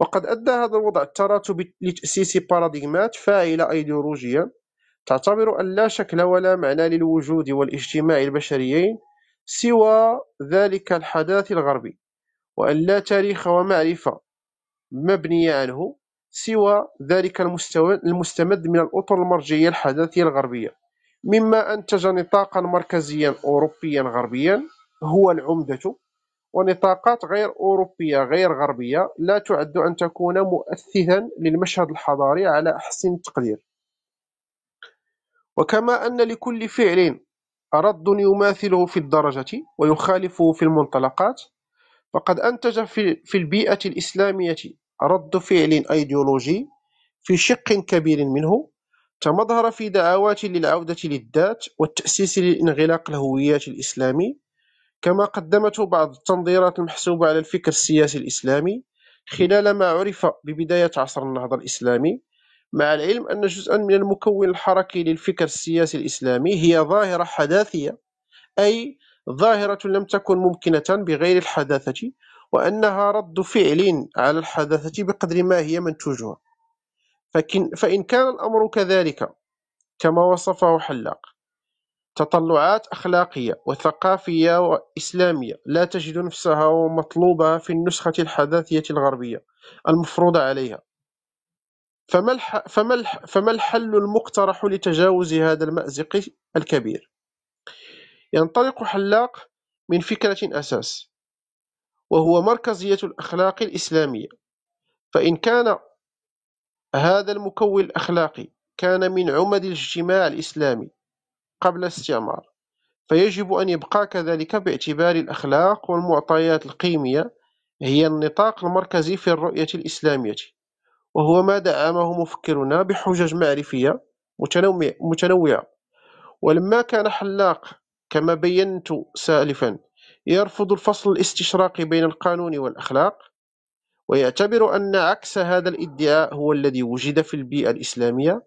S2: وقد أدى هذا الوضع التراتبي لتأسيس باراديغمات فاعلة أيديولوجيا تعتبر أن لا شكل ولا معنى للوجود والاجتماع البشريين سوى ذلك الحداث الغربي وأن لا تاريخ ومعرفة مبنية عنه سوى ذلك المستوى المستمد من الأطر المرجعية الحداثية الغربية. مما أنتج نطاقا مركزيا أوروبيا غربيا هو العمدة ونطاقات غير أوروبية غير غربية لا تعد أن تكون مؤثثا للمشهد الحضاري على أحسن تقدير. وكما أن لكل فعل رد يماثله في الدرجة ويخالفه في المنطلقات فقد أنتج في البيئة الإسلامية رد فعل أيديولوجي في شق كبير منه تمظهر في دعوات للعودة للذات والتأسيس للانغلاق الهويات الإسلامي كما قدمته بعض التنظيرات المحسوبة على الفكر السياسي الإسلامي خلال ما عرف ببداية عصر النهضة الإسلامي. مع العلم أن جزءا من المكون الحركي للفكر السياسي الإسلامي هي ظاهرة حداثية أي ظاهرة لم تكن ممكنة بغير الحداثة وأنها رد فعل على الحداثة بقدر ما هي منتوجها. فإن كان الأمر كذلك كما وصفه حلاق تطلعات أخلاقية وثقافية وإسلامية لا تجد نفسها ومطلوبها في النسخة الحداثية الغربية المفروضة عليها. فما الحل المقترح لتجاوز هذا المأزق الكبير؟ ينطلق حلاق من فكرة أساس وهو مركزية الأخلاق الإسلامية. فإن كان هذا المكون الأخلاقي كان من عمد الاجتماع الإسلامي قبل الاستعمار فيجب أن يبقى كذلك باعتبار الأخلاق والمعطيات القيمية هي النطاق المركزي في الرؤية الإسلامية. وهو ما دعمه مفكرنا بحجج معرفية متنوعة. ولما كان حلاق كما بينت سالفا يرفض الفصل الاستشراقي بين القانون والأخلاق ويعتبر أن عكس هذا الإدعاء هو الذي وجد في البيئة الإسلامية.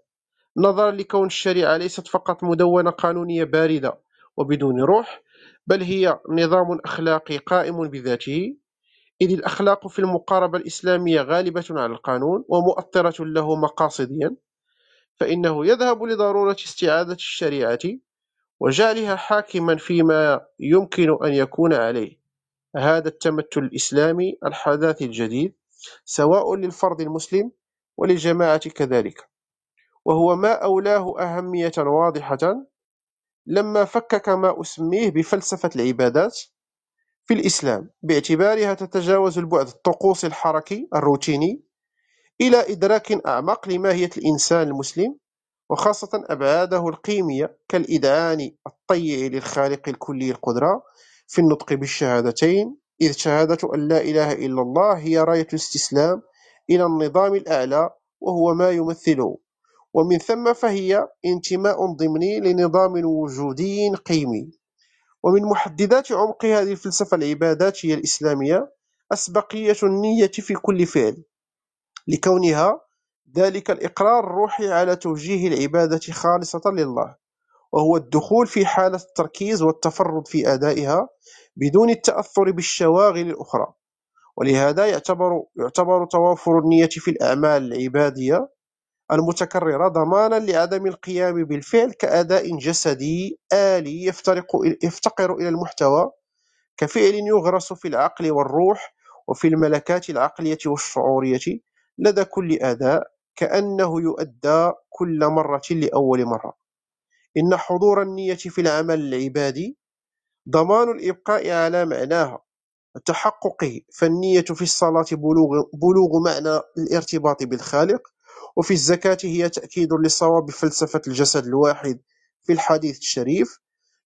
S2: نظرا لكون الشريعة ليست فقط مدونة قانونية باردة وبدون روح بل هي نظام أخلاقي قائم بذاته. إذ الأخلاق في المقاربة الإسلامية غالبة على القانون ومؤطرة له مقاصديا فإنه يذهب لضرورة استعادة الشريعة وجعلها حاكما فيما يمكن أن يكون عليه. هذا التمثل الإسلامي الحداثي الجديد سواء للفرد المسلم وللجماعة كذلك. وهو ما أولاه أهمية واضحة لما فكك ما أسميه بفلسفة العبادات في الإسلام باعتبارها تتجاوز البعد الطقوسي الحركي الروتيني إلى إدراك أعمق لماهية الإنسان المسلم وخاصة أبعاده القيمية كالإذعان الطيع للخالق الكلي القدرة في النطق بالشهادتين إذ شهادة أن لا إله إلا الله هي راية الاستسلام إلى النظام الأعلى وهو ما يمثله ومن ثم فهي انتماء ضمني لنظام وجودي قيمي. ومن محددات عمق هذه الفلسفة العباداتية الإسلامية أسبقية النية في كل فعل. لكونها ذلك الإقرار الروحي على توجيه العبادة خالصة لله وهو الدخول في حالة التركيز والتفرد في أدائها بدون التأثر بالشواغل الأخرى. ولهذا يعتبر, يعتبر توافر النية في الأعمال العبادية المتكررة ضمانا لعدم القيام بالفعل كأداء جسدي آلي يفتقر إلى المحتوى كفعل يغرس في العقل والروح وفي الملكات العقلية والشعورية لدى كل أداء كأنه يؤدى كل مرة لأول مرة. إن حضور النية في العمل العبادي ضمان الإبقاء على معناها وتحققه فالنية في الصلاة بلوغ, بلوغ معنى الارتباط بالخالق وفي الزكاة هي تأكيد لصواب فلسفة الجسد الواحد في الحديث الشريف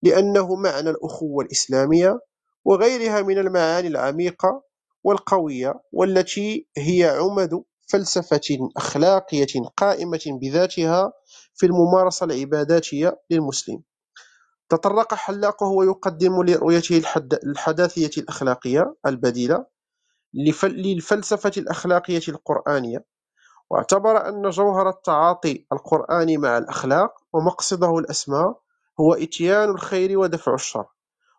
S2: لأنه معنى الأخوة الإسلامية وغيرها من المعاني العميقة والقوية والتي هي عمد فلسفة أخلاقية قائمة بذاتها في الممارسة العباداتية للمسلم. تطرق حلاق وهو يقدم لرؤيته الحداثية الأخلاقية البديلة للفلسفة الأخلاقية القرآنية. واعتبر أن جوهر التعاطي القرآني مع الأخلاق ومقصده الأسمى هو إتيان الخير ودفع الشر.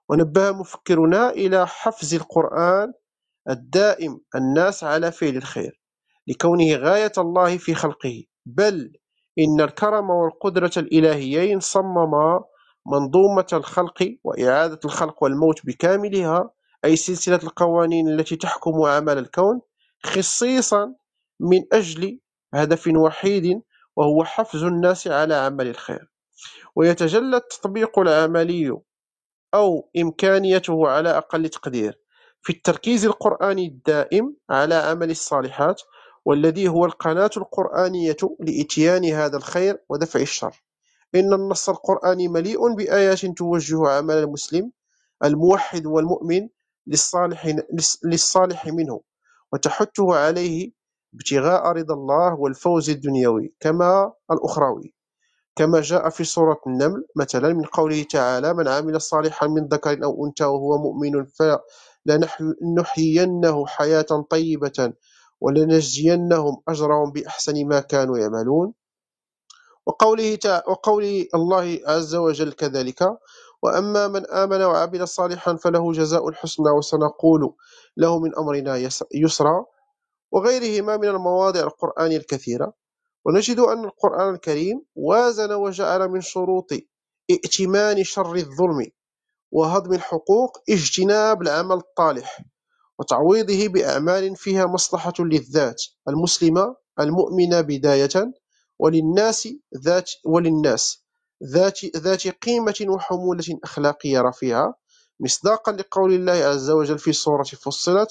S2: ونبه مفكرنا إلى حفز القرآن الدائم الناس على فعل الخير لكونه غاية الله في خلقه. بل إن الكرم والقدرة الإلهيين صمما منظومة الخلق وإعادة الخلق والموت بكاملها أي سلسلة القوانين التي تحكم عمل الكون خصيصا من أجل هدف وحيد وهو حفز الناس على عمل الخير. ويتجلى التطبيق العملي أو إمكانيته على أقل تقدير في التركيز القرآني الدائم على عمل الصالحات والذي هو القناة القرآنية لإتيان هذا الخير ودفع الشر. إن النص القرآني مليء بآيات توجه عمل المسلم الموحد والمؤمن للصالح, للصالح منه وتحثه عليه ابتغاء رضا الله والفوز الدنيوي كما الأخروي. كما جاء في سورة النمل مثلا من قوله تعالى من عمل صالحا من ذكر أو أنثى وهو مؤمن فلنحيينه حياة طيبة ولنجزينهم أجرهم بأحسن ما كانوا يعملون. وقوله وقول الله عز وجل كذلك وأما من آمن وعمل صالحا فله جزاء الحسنى وسنقول له من أمرنا يسرا. وغيرهما من المواضع القرآنية الكثيرة. ونجد أن القرآن الكريم وازن وجعل من شروط ائتمان شر الظلم وهضم الحقوق اجتناب العمل الطالح وتعويضه بأعمال فيها مصلحة للذات المسلمة المؤمنة بداية وللناس ذات وللناس ذات ذات قيمة وحمولة أخلاقية رفيعة. مصداقا لقول الله عز وجل في سورة فصلت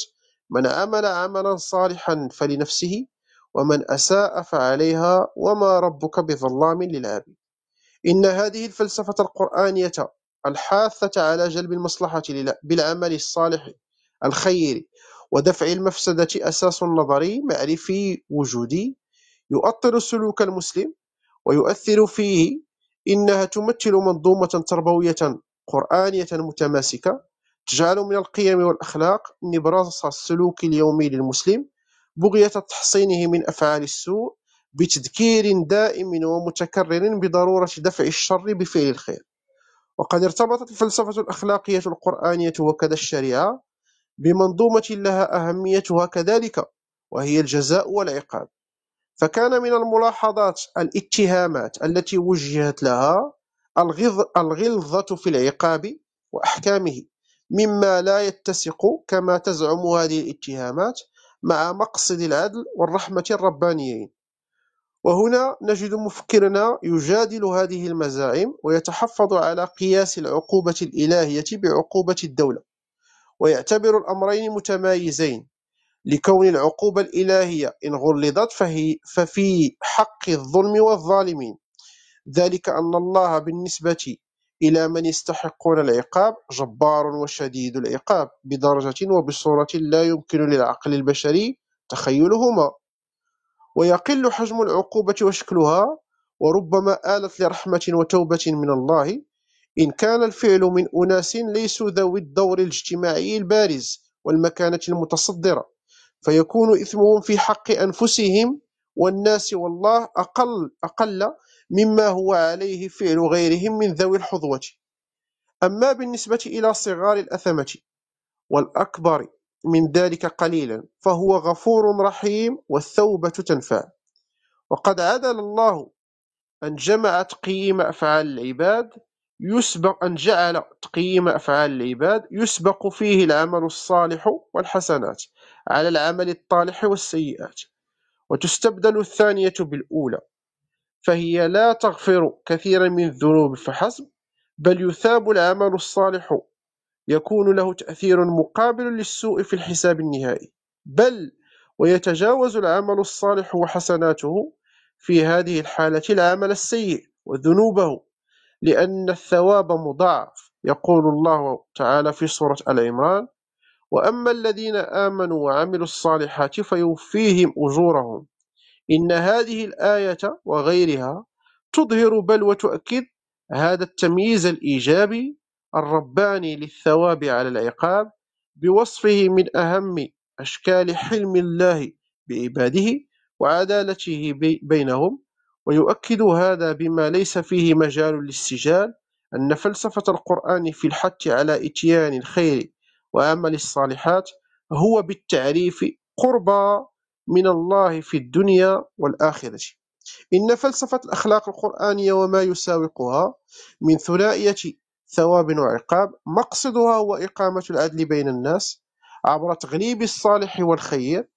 S2: من عمل عملا صالحا فلنفسه ومن أساء فعليها وما ربك بظلام للعبيد. إن هذه الفلسفة القرآنية الحاثة على جلب المصلحة بالعمل الصالح الخير ودفع المفسدة أساس نظري معرفي وجودي يؤطر سلوك المسلم ويؤثر فيه إنها تمثل منظومة تربوية قرآنية متماسكة تجعل من القيم والأخلاق نبراس السلوك اليومي للمسلم بغية تحصينه من أفعال السوء بتذكير دائم ومتكرر بضرورة دفع الشر بفعل الخير. وقد ارتبطت الفلسفة الأخلاقية القرآنية وكذا الشريعة بمنظومة لها أهميتها كذلك وهي الجزاء والعقاب. فكان من الملاحظات الاتهامات التي وجهت لها الغلظة في العقاب وأحكامه. مما لا يتسق كما تزعم هذه الاتهامات مع مقصد العدل والرحمة الربانيين. وهنا نجد مفكرنا يجادل هذه المزاعم ويتحفظ على قياس العقوبة الإلهية بعقوبة الدولة ويعتبر الأمرين متمايزين. لكون العقوبة الإلهية إن غلظت فهي ففي حق الظلم والظالمين. ذلك أن الله بالنسبة إلى من يستحقون العقاب جبار وشديد العقاب بدرجة وبصورة لا يمكن للعقل البشري تخيلهما. ويقل حجم العقوبة وشكلها وربما آلت لرحمة وتوبة من الله. إن كان الفعل من أناس ليسوا ذوي الدور الاجتماعي البارز والمكانة المتصدرة فيكون إثمهم في حق أنفسهم والناس والله أقل, أقل مما هو عليه فعل غيرهم من ذوي الحظوة. أما بالنسبة إلى صغار الأثمة والأكبر من ذلك قليلا فهو غفور رحيم والثوبة تنفع. وقد عدل الله أن جمع تقييم أفعال العباد يسبق أن جعل تقييم أفعال العباد يسبق فيه العمل الصالح والحسنات على العمل الطالح والسيئات. وتستبدل الثانية بالأولى. فهي لا تغفر كثيرا من الذنوب فحسب. بل يثاب العمل الصالح. يكون له تأثير مقابل للسوء في الحساب النهائي. بل ويتجاوز العمل الصالح وحسناته في هذه الحالة العمل السيء وذنوبه لأن الثواب مضاعف يقول الله تعالى في سورة العمران وأما الذين آمنوا وعملوا الصالحات فيوفيهم أجورهم. إن هذه الآية وغيرها تظهر بل وتؤكد هذا التمييز الإيجابي الرباني للثواب على العقاب بوصفه من أهم أشكال حلم الله بعباده وعدالته بينهم ويؤكد هذا بما ليس فيه مجال للسجال أن فلسفة القرآن في الحث على إتيان الخير وعمل الصالحات هو بالتعريف قربى من الله في الدنيا والآخرة. إن فلسفة الأخلاق القرآنية وما يساوقها من ثنائية ثواب وعقاب مقصدها هو إقامة العدل بين الناس عبر تغليب الصالح والخير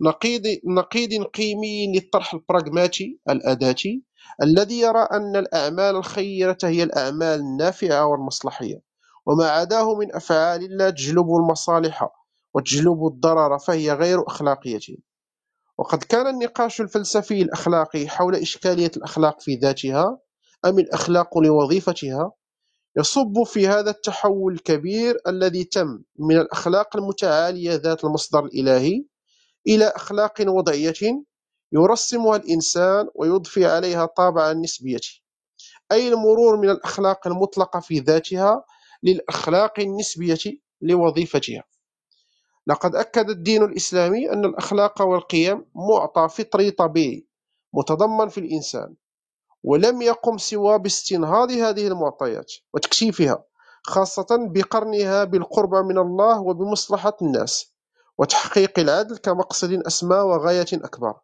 S2: نقيض نقيض قيمي للطرح البراغماتي الأداتي الذي يرى أن الأعمال الخيرة هي الأعمال النافعة والمصلحية وما عداه من أفعال لا تجلب المصالح وتجلب الضرر فهي غير أخلاقية. وقد كان النقاش الفلسفي الأخلاقي حول إشكالية الأخلاق في ذاتها أم الأخلاق لوظيفتها يصب في هذا التحول الكبير الذي تم من الأخلاق المتعالية ذات المصدر الإلهي إلى أخلاق وضعية يرسمها الإنسان ويضفي عليها طابع النسبية أي المرور من الأخلاق المطلقة في ذاتها للأخلاق النسبية لوظيفتها. لقد أكد الدين الإسلامي أن الأخلاق والقيم معطى فطري طبيعي متضمن في الإنسان ولم يقم سوى باستنهاض هذه المعطيات وتكشيفها خاصة بقرنها بالقربى من الله وبمصلحة الناس وتحقيق العدل كمقصد أسمى وغاية أكبر.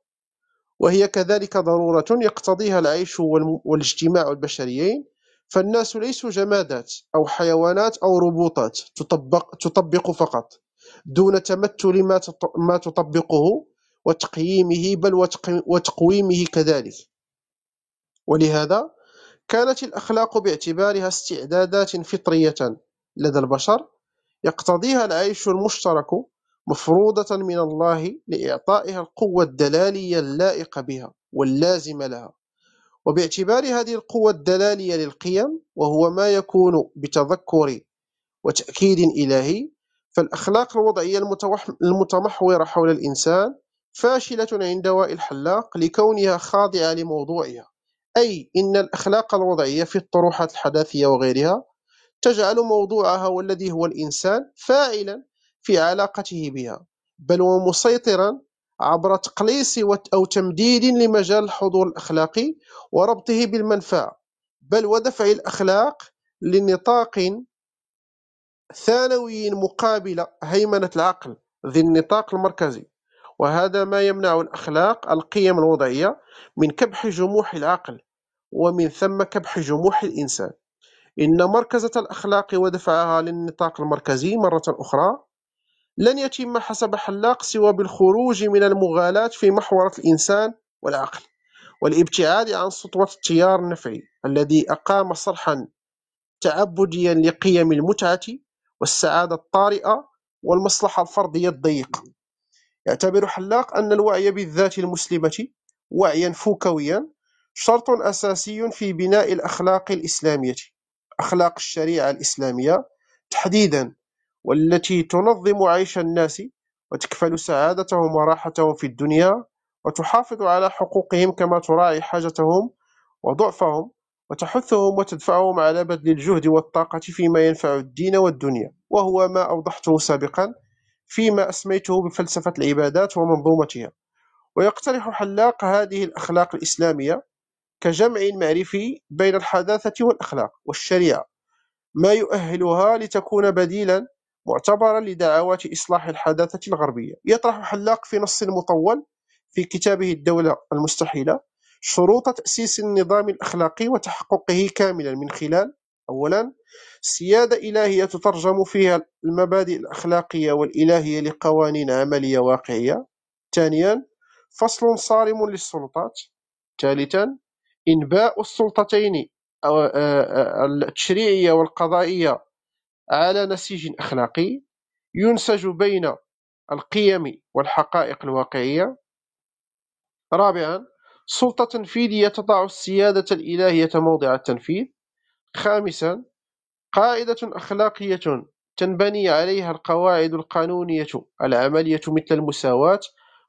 S2: وهي كذلك ضرورة يقتضيها العيش والاجتماع البشريين فالناس ليسوا جمادات أو حيوانات أو روبوتات تطبق, تطبق فقط. دون تمثل ما تطبقه وتقييمه بل وتقويمه كذلك. ولهذا كانت الأخلاق باعتبارها استعدادات فطرية لدى البشر يقتضيها العيش المشترك مفروضة من الله لإعطائها القوة الدلالية اللائقة بها واللازمة لها. وباعتبار هذه القوة الدلالية للقيم وهو ما يكون بتذكر وتأكيد إلهي فالأخلاق الوضعية المتمحورة حول الإنسان فاشلة عند وائل الحلاق لكونها خاضعة لموضوعها أي إن الأخلاق الوضعية في الطروحات الحداثية وغيرها تجعل موضوعها والذي هو الإنسان فاعلا في علاقته بها بل ومسيطرا عبر تقليص أو تمديد لمجال الحضور الأخلاقي وربطه بالمنفعة بل ودفع الأخلاق لنطاق ثانوي مقابل هيمنة العقل ذي النطاق المركزي. وهذا ما يمنع الأخلاق القيم الوضعية من كبح جموح العقل ومن ثم كبح جموح الإنسان. إن مركزة الأخلاق ودفعها للنطاق المركزي مرة أخرى لن يتم حسب حلاق سوى بالخروج من المغالاة في محورة الإنسان والعقل والابتعاد عن سطوة التيار النفعي الذي أقام صرحا تعبديا لقيم المتعة والسعادة الطارئة والمصلحة الفردية الضيقة يعتبر حلاق أن الوعي بالذات المسلمة وعيا فوكويا شرط أساسي في بناء الأخلاق الإسلامية. أخلاق الشريعة الإسلامية تحديدا والتي تنظم عيش الناس وتكفل سعادتهم وراحتهم في الدنيا وتحافظ على حقوقهم كما تراعي حاجتهم وضعفهم وتحثهم وتدفعهم على بذل الجهد والطاقة فيما ينفع الدين والدنيا. وهو ما أوضحته سابقا فيما أسميته بفلسفة العبادات ومنظومتها. ويقترح حلاق هذه الأخلاق الإسلامية كجمع معرفي بين الحداثة والأخلاق والشريعة ما يؤهلها لتكون بديلا معتبرا لدعوات إصلاح الحداثة الغربية. يطرح حلاق في نص مطول في كتابه الدولة المستحيلة شروط تأسيس النظام الأخلاقي وتحققه كاملا من خلال أولا سيادة إلهية تترجم فيها المبادئ الأخلاقية والإلهية لقوانين عملية واقعية. ثانيا فصل صارم للسلطات. ثالثا إنباء السلطتين التشريعية والقضائية على نسيج أخلاقي. ينسج بين القيم والحقائق الواقعية. رابعا سلطة تنفيذية تضع السيادة الإلهية موضع التنفيذ. خامسا قاعدة أخلاقية تنبني عليها القواعد القانونية العملية مثل المساواة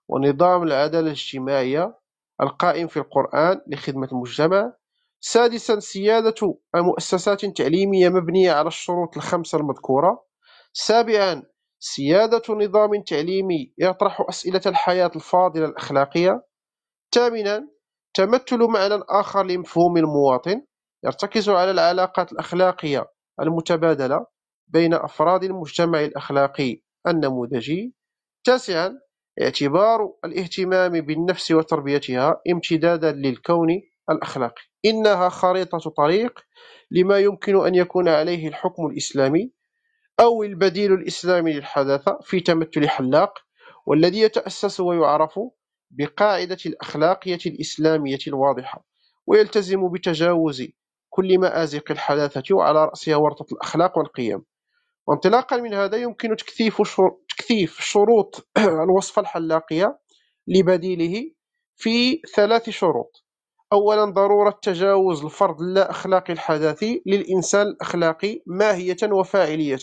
S2: ونظام العدالة الاجتماعية القائم في القرآن لخدمة المجتمع. سادسا سيادة المؤسسات التعليمية مبنية على الشروط الخمسة المذكورة. سابعا سيادة نظام تعليمي يطرح أسئلة الحياة الفاضلة الأخلاقية. ثامنا تمثل معنى آخر لمفهوم المواطن يرتكز على العلاقات الأخلاقية المتبادلة بين أفراد المجتمع الأخلاقي النموذجي. تاسعا اعتبار الاهتمام بالنفس وتربيتها امتدادا للكون الأخلاقي. إنها خريطة طريق لما يمكن أن يكون عليه الحكم الإسلامي أو البديل الإسلامي للحداثة في تمثل حلاق والذي يتأسس ويعرف بقاعدة الأخلاقية الإسلامية الواضحة ويلتزم بتجاوز كل مآزق الحداثة وعلى رأسها ورطة الأخلاق والقيم. وانطلاقا من هذا يمكن تكثيف تكثيف شروط الوصفة الحلاقية لبديله في ثلاث شروط. أولا ضرورة تجاوز الفرض اللا أخلاقي الحداثي للإنسان الأخلاقي ماهية وفاعلية.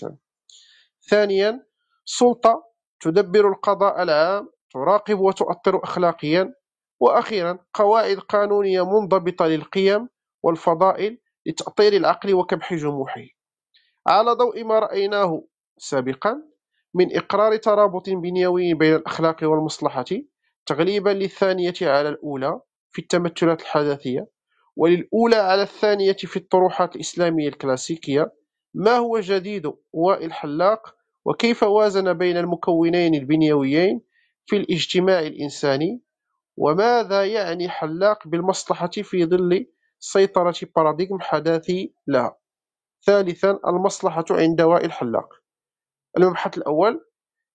S2: ثانيا سلطة تدبر القضاء العام تراقب وتؤطر أخلاقيا. وأخيرا قواعد قانونية منضبطة للقيم والفضائل لتأطير العقل وكبح جموحه. على ضوء ما رأيناه سابقا من إقرار ترابط بنيوي بين الأخلاق والمصلحة تغليبا للثانية على الأولى في التمثلات الحداثية وللأولى على الثانية في الطروحات الإسلامية الكلاسيكية. ما هو جديد وائل حلاق وكيف وازن بين المكونين البنيويين في الاجتماع الإنساني وماذا يعني حلاق بالمصلحة في ظل سيطرة باراديغم حداثي لها؟ ثالثا المصلحة عند وائل حلاق. المبحث الأول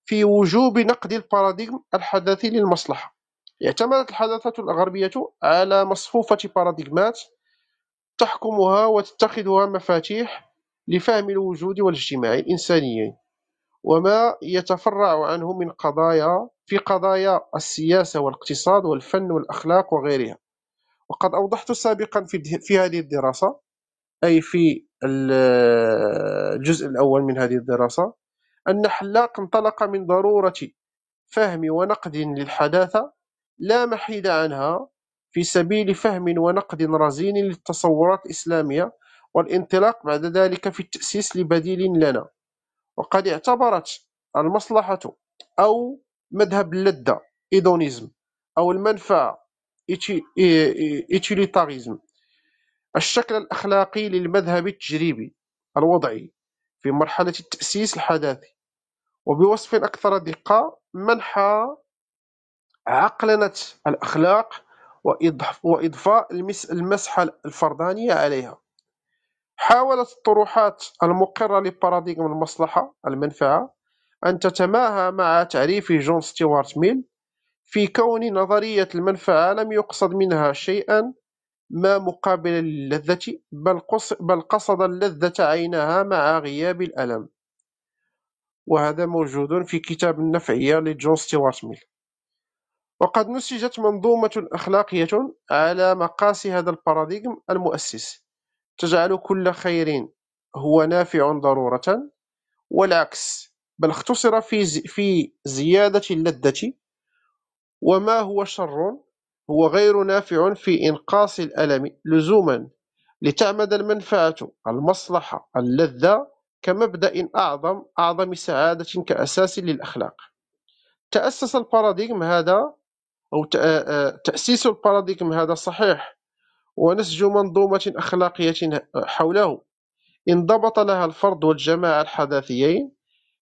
S2: في وجوب نقد الباراديغم الحداثي للمصلحة. اعتمدت الحداثة الغربية على مصفوفة باراديغمات تحكمها وتتخذها مفاتيح لفهم الوجود والاجتماع الإنسانيين وما يتفرع عنه من قضايا في قضايا السياسة والاقتصاد والفن والأخلاق وغيرها. وقد أوضحت سابقا في, في هذه الدراسة أي في الجزء الأول من هذه الدراسة أن حلاق انطلق من ضرورة فهم ونقد للحداثة لا محيد عنها في سبيل فهم ونقد رزين للتصورات الإسلامية والانطلاق بعد ذلك في التأسيس لبديل لنا. وقد اعتبرت المصلحة أو مذهب اللذة إيدونيزم أو المنفعة إيتيليتاريزم الشكل الأخلاقي للمذهب التجريبي الوضعي في مرحلة التأسيس الحداثي وبوصف أكثر دقة منحى عقلنة الأخلاق وإضفاء المسحة الفردانية عليها. حاولت الطروحات المقرة لباراديغم المصلحة المنفعة أن تتماهى مع تعريف جون ستيوارت ميل في كون نظرية المنفعة لم يقصد منها شيئا ما مقابل للذة بل قصد اللذة عينها مع غياب الألم. وهذا موجود في كتاب النفعية لجون ستيوارت ميل. وقد نسجت منظومة أخلاقية على مقاس هذا الباراديغم المؤسس. تجعل كل خير هو نافع ضرورة والعكس. بل اختصر في في زيادة اللذة. وما هو شر؟ هو غير نافع في إنقاص الألم. لزوما لتعمد المنفعة المصلحة اللذة كمبدأ أعظم أعظم سعادة كأساس للأخلاق. تأسس الباراديغم هذا أو تأسيس الباراديغم هذا صحيح. ونسج منظومة أخلاقية حوله. انضبط لها الفرد والجماعة الحداثيين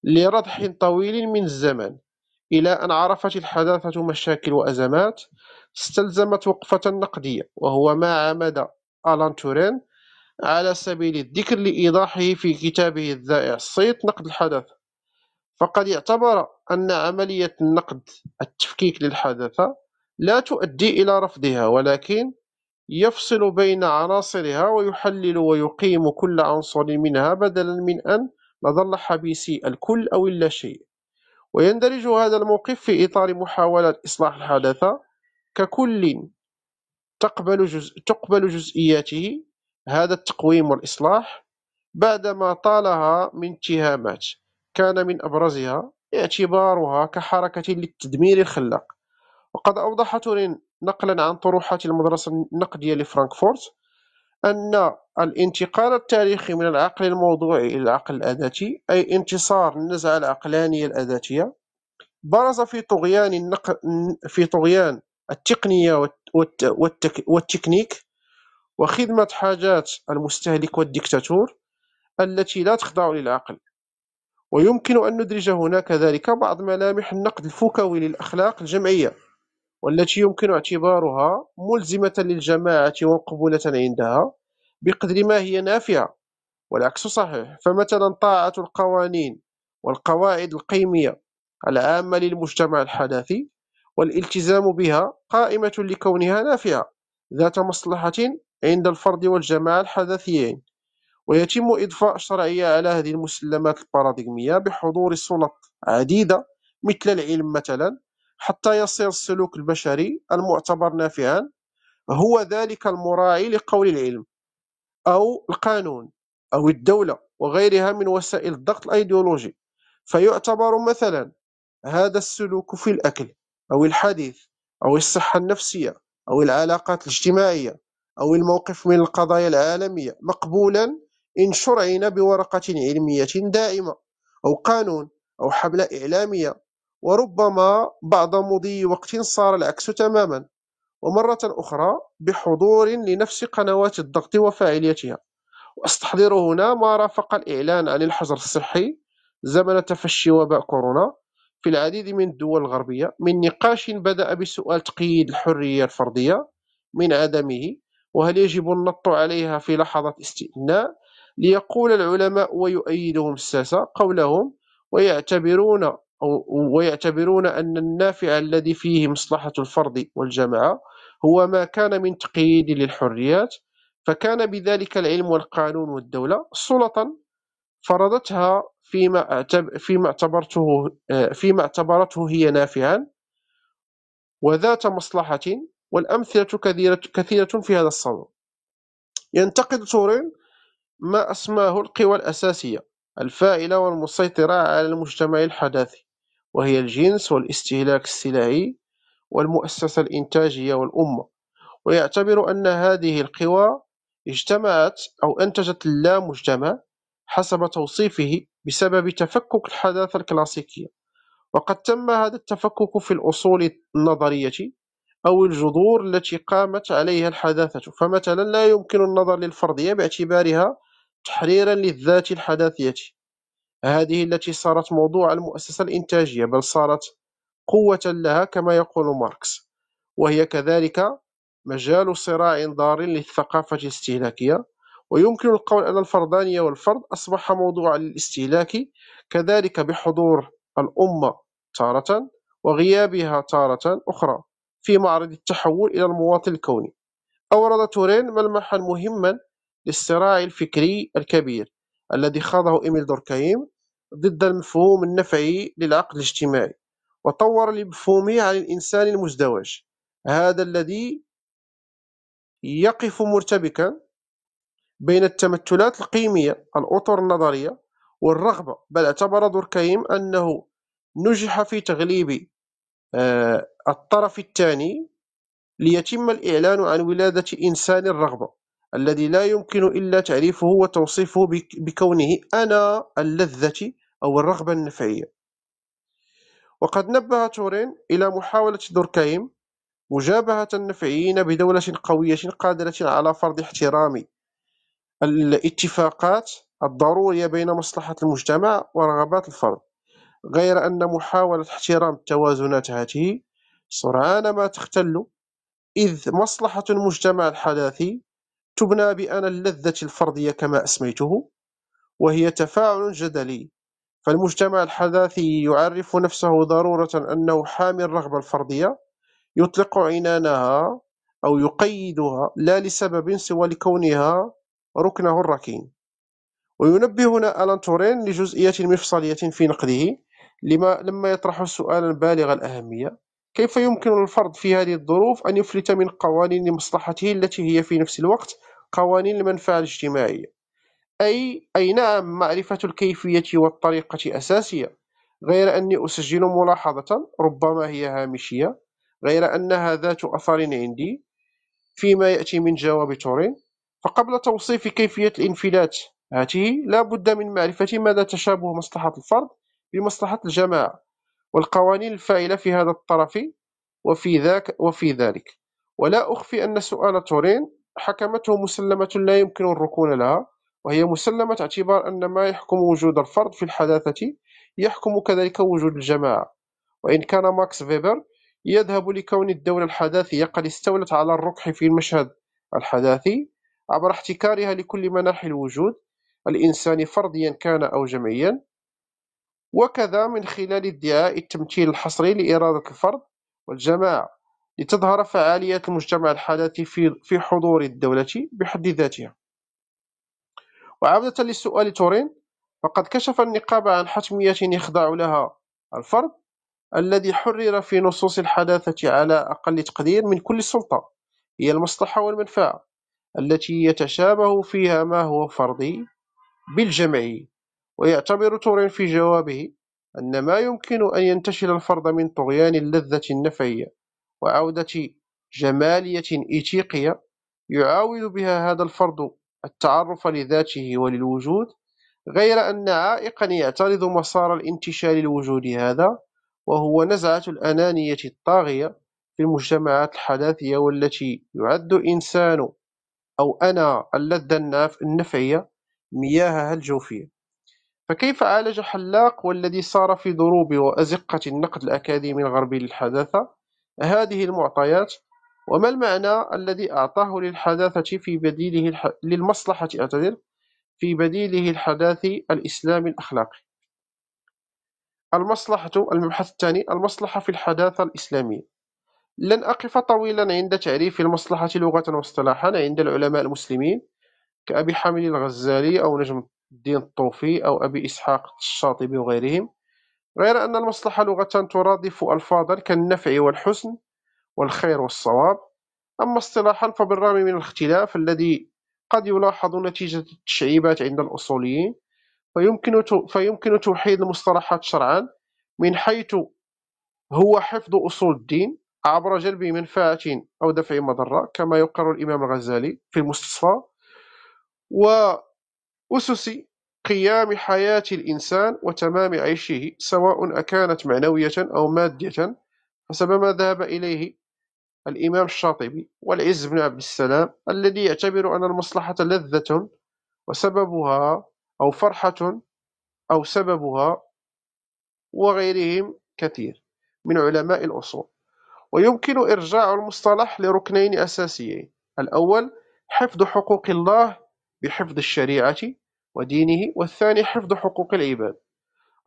S2: لردح طويل من الزمن إلى أن عرفت الحداثة مشاكل وأزمات استلزمت وقفة نقدية وهو ما عمد ألان تورين على سبيل الذكر لإيضاحه في كتابه الذائع الصيت نقد الحداثة فقد اعتبر أن عملية النقد التفكيك للحداثة لا تؤدي إلى رفضها ولكن يفصل بين عناصرها ويحلل ويقيم كل عنصر منها بدلا من أن نظل حبيسي الكل أو اللاشيء ويندرج هذا الموقف في إطار محاولة إصلاح الحداثة ككل تقبل, جزء تقبل جزئياته هذا التقويم والإصلاح بعدما طالها من اتهامات. كان من أبرزها اعتبارها كحركة للتدمير الخلاق. وقد أوضح تورين نقلا عن طروحات المدرسة النقدية لفرانكفورت أن الانتقال التاريخي من العقل الموضوعي إلى العقل الأداتي أي انتصار النزعة العقلانية الأداتية. برز في طغيان النق... في طغيان التقنية والت... والتك... والتكنيك وخدمة حاجات المستهلك والديكتاتور التي لا تخضع للعقل. ويمكن أن ندرج هنا كذلك بعض ملامح النقد الفكوي للأخلاق الجمعية والتي يمكن اعتبارها ملزمة للجماعة ومقبولة عندها. بقدر ما هي نافعة والعكس صحيح. فمثلا طاعة القوانين والقواعد القيمية العامة للمجتمع الحداثي والالتزام بها قائمة لكونها نافعة ذات مصلحة عند الفرد والجماعة الحداثيين. ويتم إضفاء الشرعية على هذه المسلمات الباراديغمية بحضور سلط عديدة مثل العلم مثلا حتى يصير السلوك البشري المعتبر نافعا. هو ذلك المراعي لقول العلم. أو القانون أو الدولة وغيرها من وسائل الضغط الأيديولوجي. فيعتبر مثلا هذا السلوك في الأكل أو الحديث أو الصحة النفسية أو العلاقات الاجتماعية أو الموقف من القضايا العالمية مقبولا إن شرعنا بورقة علمية دائمة أو قانون أو حملة إعلامية. وربما بعد مضي وقت صار العكس تماما. ومرة أخرى بحضور لنفس قنوات الضغط وفاعليتها. وأستحضر هنا ما رافق الإعلان عن الحجر الصحي زمن تفشي وباء كورونا في العديد من الدول الغربية من نقاش بدأ بسؤال تقييد الحرية الفردية من عدمه وهل يجب النط عليها في لحظة استثناء ليقول العلماء ويؤيدهم الساسة قولهم ويعتبرون ويعتبرون أن النافع الذي فيه مصلحة الفرد والجماعة هو ما كان من تقييد للحريات فكان بذلك العلم والقانون والدولة سلطا فرضتها فيما فيما اعتبرته فيما اعتبرته هي نافعا وذات مصلحة والأمثلة كثيرة كثيرة في هذا الصدد ينتقد تورين ما أسماه القوى الأساسية الفاعلة والمسيطرة على المجتمع الحداثي وهي الجنس والاستهلاك السلعي والمؤسسة الإنتاجية والأمة. ويعتبر أن هذه القوى اجتمعت أو أنتجت اللامجتمع حسب توصيفه بسبب تفكك الحداثة الكلاسيكية. وقد تم هذا التفكك في الأصول النظرية أو الجذور التي قامت عليها الحداثة. فمثلا لا يمكن النظر للفرضية باعتبارها تحريرا للذات الحداثية. هذه التي صارت موضوع المؤسسة الإنتاجية بل صارت قوة لها كما يقول ماركس وهي كذلك مجال صراع ضار للثقافة الاستهلاكية ويمكن القول أن الفردانية والفرد أصبح موضوعا للاستهلاك كذلك بحضور الأمة تارة وغيابها تارة أخرى في معرض التحول إلى المواطن الكوني. أورد تورين ملمحا مهما للصراع الفكري الكبير الذي خاضه إيميل دوركايم ضد المفهوم النفعي للعقل الاجتماعي. وطور لمفهومه عن الإنسان المزدوج. هذا الذي يقف مرتبكا بين التمثلات القيمية الأطر النظرية والرغبة. بل اعتبر دوركايم أنه نجح في تغليب آه، الطرف الثاني ليتم الإعلان عن ولادة إنسان الرغبة الذي لا يمكن إلا تعريفه وتوصيفه بك- بكونه أنا اللذة أو الرغبة النفعية. وقد نبه تورين إلى محاولة دوركايم مجابهة النفعيين بدولة قوية قادرة على فرض احترام الاتفاقات الضرورية بين مصلحة المجتمع ورغبات الفرد غير أن محاولة احترام التوازنات هذه سرعان ما تختل إذ مصلحة المجتمع الحداثي تبنى بأن اللذة الفردية كما أسميته وهي تفاعل جدلي فالمجتمع الحداثي يعرف نفسه ضرورة أنه حامي الرغبة الفردية يطلق عنانها أو يقيدها لا لسبب سوى لكونها ركنه الركين. وينبهنا ألان تورين لجزئية مفصلية في نقده لما لما يطرح سؤالا بالغ الأهمية. كيف يمكن للفرد في هذه الظروف أن يفلت من قوانين مصلحته التي هي في نفس الوقت قوانين المنفعة الاجتماعية؟ أي أي نعم معرفة الكيفية والطريقة أساسية؟ غير أني أسجل ملاحظة ربما هي هامشية غير أنها ذات أثر عندي فيما يأتي من جواب تورين. فقبل توصيف كيفية الانفلات هاته لا بد من معرفة مدى تشابه مصلحة الفرد بمصلحة الجماعة والقوانين الفاعلة في هذا الطرف وفي ذاك وفي ذلك. ولا أخفي أن سؤال تورين حكمته مسلمة لا يمكن الركون لها. وهي مسلمة اعتبار أن ما يحكم وجود الفرد في الحداثة يحكم كذلك وجود الجماعة. وإن كان ماكس فيبر يذهب لكون الدولة الحداثية قد استولت على الركح في المشهد الحداثي عبر احتكارها لكل مناحي الوجود الإنساني فرديا كان أو جمعيا وكذا من خلال ادعاء التمثيل الحصري لإرادة الفرد والجماعة لتظهر فعالية المجتمع الحداثي في في حضور الدولة بحد ذاتها. وعودة للسؤال تورين. فقد كشف النقاب عن حتمية يخضع لها الفرد الذي حرر في نصوص الحداثة على أقل تقدير من كل سلطة هي المصلحة والمنفعة التي يتشابه فيها ما هو فردي بالجمعي ويعتبر تورين في جوابه أن ما يمكن أن ينتشل الفرد من طغيان اللذة النفعية وعودة جمالية إيتيقية يعاود بها هذا الفرد التعرف لذاته وللوجود غير أن عائقا يعترض مسار الانتشال الوجودي هذا وهو نزعة الأنانية الطاغية في المجتمعات الحداثية والتي يعد إنسان أو أنا اللذة النفعية مياهها الجوفية. فكيف عالج حلاق والذي صار في ضروب وأزقة النقد الأكاديمي الغربي للحداثة؟ هذه المعطيات وما المعنى الذي أعطاه للحداثة في بديله الح... للمصلحة أعتذر في بديله الحداثي الإسلامي الأخلاقي؟ المصلحة المبحث الثاني المصلحة في الحداثة الإسلامية. لن أقف طويلا عند تعريف المصلحة لغة واصطلاحا عند العلماء المسلمين كأبي حامد الغزالي أو نجم الدين الطوفي أو أبي إسحاق الشاطبي وغيرهم غير أن المصلحة لغة ترادف ألفاظا كالنفع والحسن والخير والصواب. أما اصطلاحا فبالرغم من الاختلاف الذي قد يلاحظ نتيجة التشعيبات عند الأصوليين فيمكن فيمكن توحيد المصطلحات شرعا من حيث هو حفظ أصول الدين عبر جلب منفعة أو دفع مضرة كما يقر الإمام الغزالي في المستصفى وأسس قيام حياة الإنسان وتمام عيشه سواء أكانت معنوية أو مادية حسب ما ذهب إليه الإمام الشاطبي والعز بن عبد السلام الذي يعتبر أن المصلحة لذة وسببها أو فرحة أو سببها وغيرهم كثير من علماء الأصول. ويمكن إرجاع المصطلح لركنين أساسيين. الأول حفظ حقوق الله بحفظ الشريعة ودينه والثاني حفظ حقوق العباد.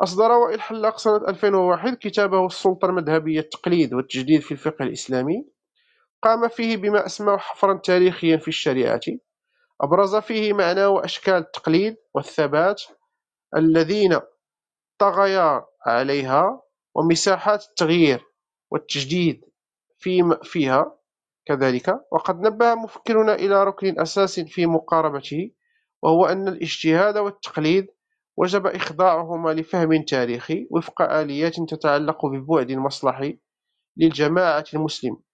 S2: أصدر وائل حلاق سنة 2001 كتابه السلطة المذهبية التقليد والتجديد في الفقه الإسلامي. قام فيه بما أسماه حفرا تاريخيا في الشريعة. أبرز فيه معنى وأشكال التقليد والثبات الذين طغيا عليها ومساحات التغيير والتجديد في فيها كذلك. وقد نبه مفكرنا إلى ركن أساس في مقاربته وهو أن الاجتهاد والتقليد وجب إخضاعهما لفهم تاريخي وفق آليات تتعلق ببعد المصلحي للجماعة المسلمة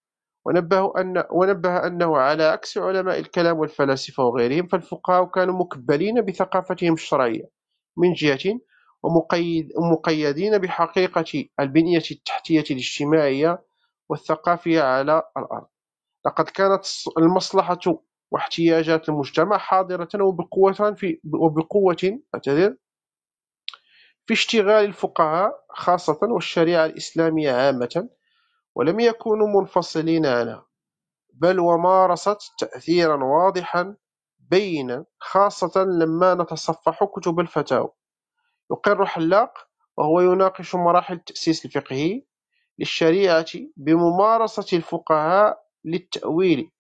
S2: ونبه, أن ونبه أنه على عكس علماء الكلام والفلاسفة وغيرهم فالفقهاء كانوا مكبلين بثقافتهم الشرعية من جهة ومقيد ومقيدين بحقيقة البنية التحتية الاجتماعية والثقافية على الأرض. لقد كانت المصلحة واحتياجات المجتمع حاضرة وبقوة في وبقوة أعتذر في اشتغال الفقهاء خاصة والشريعة الإسلامية عامة ولم يكونوا منفصلين عنها بل ومارست تأثيرا واضحا بينا خاصة لما نتصفح كتب الفتاوى. يقر حلاق وهو يناقش مراحل التأسيس الفقهي للشريعة بممارسة الفقهاء للتأويل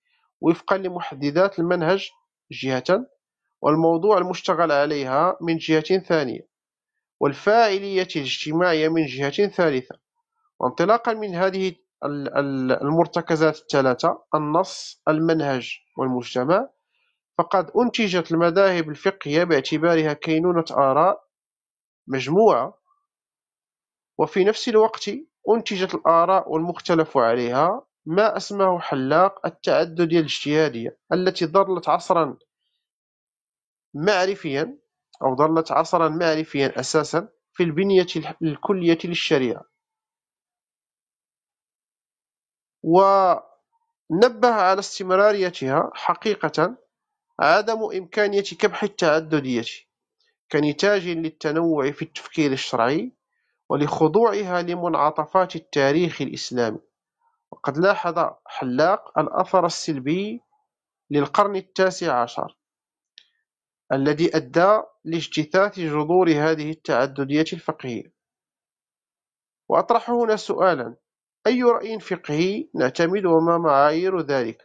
S2: وفقا لمحددات المنهج جهة والموضوع المشتغل عليها من جهة ثانية والفاعلية الاجتماعية من جهة ثالثة. وانطلاقا من هذه المرتكزات الثلاثة النص المنهج والمجتمع. فقد أنتجت المذاهب الفقهية باعتبارها كينونة آراء مجموعة. وفي نفس الوقت أنتجت الآراء والمختلف عليها ما أسماه حلاق التعددية الاجتهادية التي ظلت عصرا معرفيا أو ظلت عصرا معرفيا أساسا في البنية الكلية للشريعة. ونبه على استمراريتها حقيقة عدم إمكانية كبح التعددية كنتاج للتنوع في التفكير الشرعي ولخضوعها لمنعطفات التاريخ الإسلامي. وقد لاحظ حلاق الأثر السلبي للقرن التاسع عشر الذي أدى لاجتثاث جذور هذه التعددية الفقهية. وأطرح هنا سؤالا أي رأي فقهي نعتمد وما معايير ذلك؟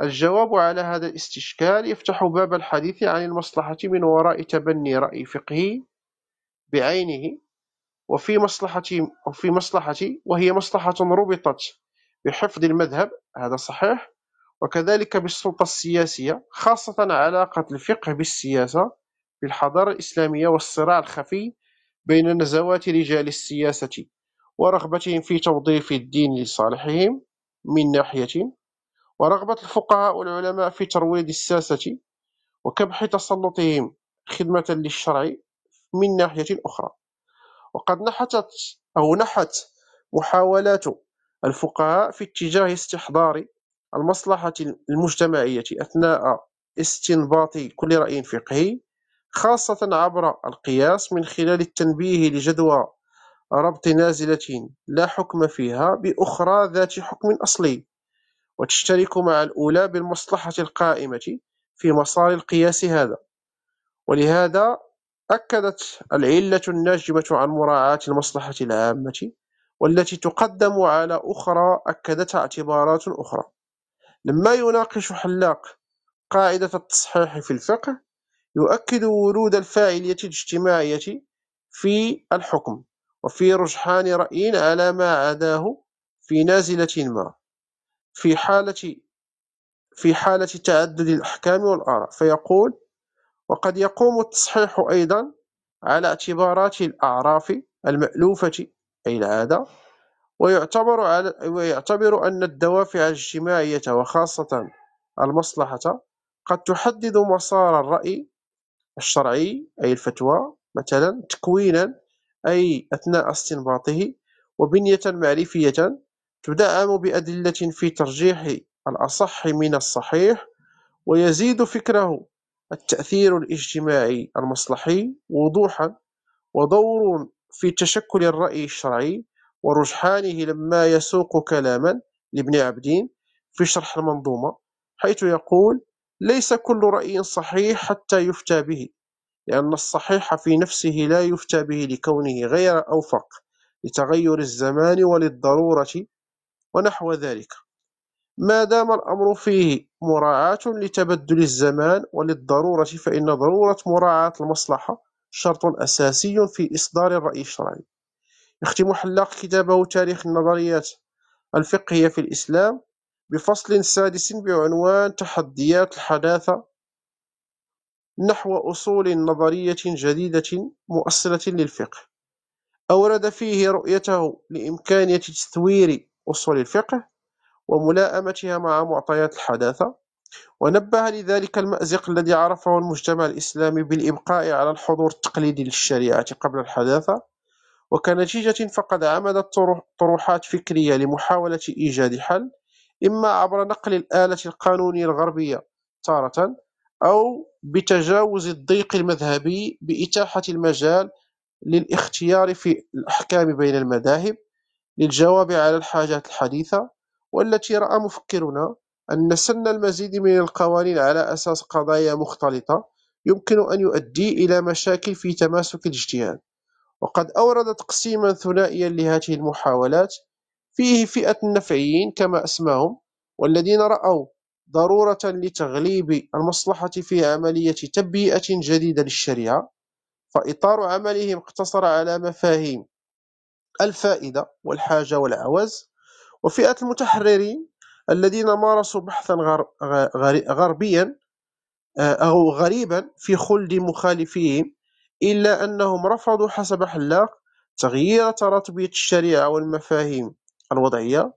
S2: الجواب على هذا الاستشكال يفتح باب الحديث عن المصلحة من وراء تبني رأي فقهي بعينه وفي مصلحة وفي مصلحة وهي مصلحة ربطت بحفظ المذهب هذا صحيح وكذلك بالسلطة السياسية خاصة علاقة الفقه بالسياسة في الحضارة الإسلامية والصراع الخفي بين نزوات رجال السياسة ورغبتهم في توظيف الدين لصالحهم من ناحية ورغبة الفقهاء والعلماء في ترويض الساسة وكبح تسلطهم خدمة للشرع من ناحية أخرى. وقد نحتت أو نحت محاولات الفقهاء في اتجاه استحضار المصلحة المجتمعية أثناء استنباط كل رأي فقهي خاصة عبر القياس من خلال التنبيه لجدوى ربط نازلة لا حكم فيها بأخرى ذات حكم أصلي وتشترك مع الأولى بالمصلحة القائمة في مسار القياس هذا. ولهذا أكدت العلة الناجمة عن مراعاة المصلحة العامة والتي تقدم على أخرى أكدتها اعتبارات أخرى. لما يناقش حلاق قاعدة التصحيح في الفقه يؤكد ورود الفاعلية الاجتماعية في الحكم. وفي رجحان رأي على ما عداه في نازلة ما في حالة في حالة تعدد الأحكام والآراء. فيقول وقد يقوم التصحيح أيضا على اعتبارات الأعراف المألوفة أي العادة ويعتبر, على ويعتبر أن الدوافع الاجتماعية وخاصة المصلحة قد تحدد مسار الرأي الشرعي أي الفتوى مثلا تكوينا أي أثناء استنباطه وبنية معرفية تدعم بأدلة في ترجيح الأصح من الصحيح ويزيد فكره التأثير الاجتماعي المصلحي وضوحا ودور في تشكل الرأي الشرعي ورجحانه لما يسوق كلاما لابن عبدين في شرح المنظومة حيث يقول ليس كل رأي صحيح حتى يفتى به. لأن الصحيح في نفسه لا يفتى به لكونه غير أوفق لتغير الزمان وللضرورة ونحو ذلك. ما دام الأمر فيه مراعاة لتبدل الزمان وللضرورة فإن ضرورة مراعاة المصلحة شرط أساسي في إصدار الرأي الشرعي. يختم حلاق كتابه تاريخ النظريات الفقهية في الإسلام بفصل سادس بعنوان تحديات الحداثة نحو أصول نظرية جديدة مؤصلة للفقه. أورد فيه رؤيته لإمكانية تثوير أصول الفقه وملائمتها مع معطيات الحداثة ونبه لذلك المأزق الذي عرفه المجتمع الإسلامي بالإبقاء على الحضور التقليدي للشريعة قبل الحداثة وكنتيجة فقد عمدت طروحات فكرية لمحاولة إيجاد حل إما عبر نقل الآلة القانونية الغربية تارة أو بتجاوز الضيق المذهبي بإتاحة المجال للاختيار في الأحكام بين المذاهب للجواب على الحاجات الحديثة والتي رأى مفكرنا أن سن المزيد من القوانين على أساس قضايا مختلطة يمكن أن يؤدي إلى مشاكل في تماسك الاجتهاد. وقد أورد تقسيما ثنائيا لهذه المحاولات فيه فئة النفعيين كما أسماهم والذين رأوا ضرورة لتغليب المصلحة في عملية تبيئة جديدة للشريعة. فإطار عملهم اقتصر على مفاهيم الفائدة والحاجة والعوز. وفئة المتحررين الذين مارسوا بحثا غربيا آه، أو غريبا في خلد مخالفيهم إلا أنهم رفضوا حسب حلاق تغيير تراتبية الشريعة والمفاهيم الوضعية.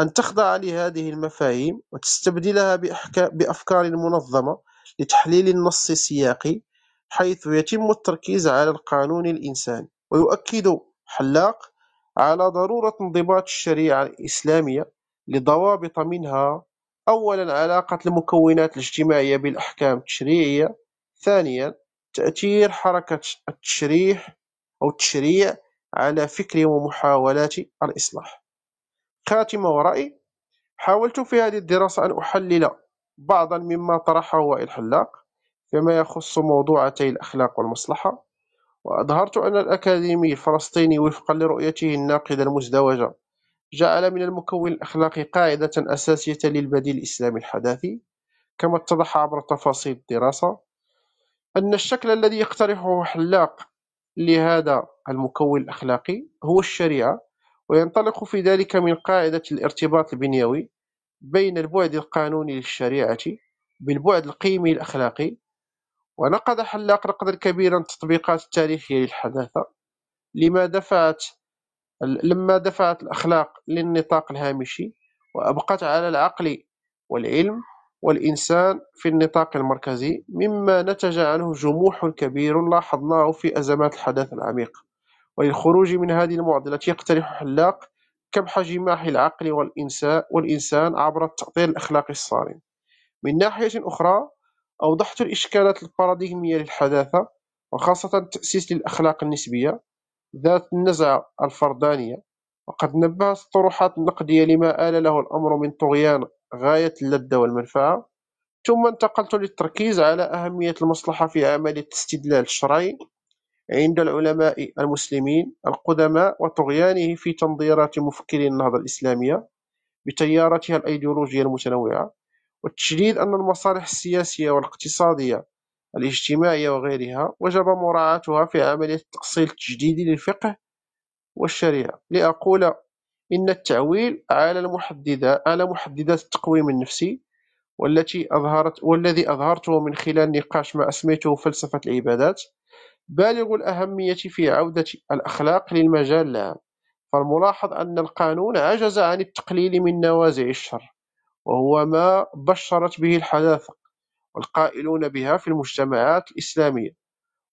S2: أن تخضع لهذه المفاهيم وتستبدلها بأفكار منظمة لتحليل النص السياقي حيث يتم التركيز على القانون الإنساني ويؤكد حلاق على ضرورة انضباط الشريعة الإسلامية لضوابط منها أولا علاقة المكونات الاجتماعية بالأحكام التشريعية ثانيا تأثير حركة التشريح أو التشريع على فكر ومحاولات الإصلاح. خاتمة ورأي حاولت في هذه الدراسة أن أحلل بعضا مما طرحه وائل حلاق فيما يخص موضوعتي الأخلاق والمصلحة وأظهرت أن الأكاديمي الفلسطيني وفقا لرؤيته الناقدة المزدوجة جعل من المكون الأخلاقي قاعدة أساسية للبديل الإسلامي الحداثي كما اتضح عبر تفاصيل الدراسة أن الشكل الذي يقترحه حلاق لهذا المكون الأخلاقي هو الشريعة وينطلق في ذلك من قاعدة الارتباط البنيوي بين البعد القانوني للشريعة بالبعد القيمي الأخلاقي. ونقد حلاق نقدا كبيرا التطبيقات التاريخية للحداثة. لما دفعت لما دفعت الأخلاق للنطاق الهامشي وأبقت على العقل والعلم والإنسان في النطاق المركزي مما نتج عنه جموح كبير لاحظناه في أزمات الحداثة العميق وللخروج من هذه المعضلة يقترح حلاق كبح جماح العقل والإنسان, عبر التأطير الأخلاقي الصارم. من ناحية أخرى أوضحت الإشكالات الباراديغمية للحداثة وخاصة التأسيس للأخلاق النسبية ذات النزعة الفردانية. وقد نبهت الطروحات النقدية لما آل له الأمر من طغيان غاية اللذة والمنفعة. ثم انتقلت للتركيز على أهمية المصلحة في عملية الاستدلال الشرعي. عند العلماء المسلمين القدماء وطغيانه في تنظيرات مفكري النهضة الإسلامية بتياراتها الأيديولوجية المتنوعة والتشديد أن المصالح السياسية والاقتصادية الاجتماعية وغيرها وجب مراعاتها في عملية التأصيل التجديدي للفقه والشريعة. لأقول إن التعويل على المحددات على محددات التقويم النفسي والتي أظهرت والذي أظهرته من خلال نقاش ما أسميته فلسفة العبادات بالغ الأهمية في عودة الأخلاق للمجال العام فالملاحظ أن القانون عجز عن التقليل من نوازع الشر وهو ما بشرت به الحداثة والقائلون بها في المجتمعات الإسلامية.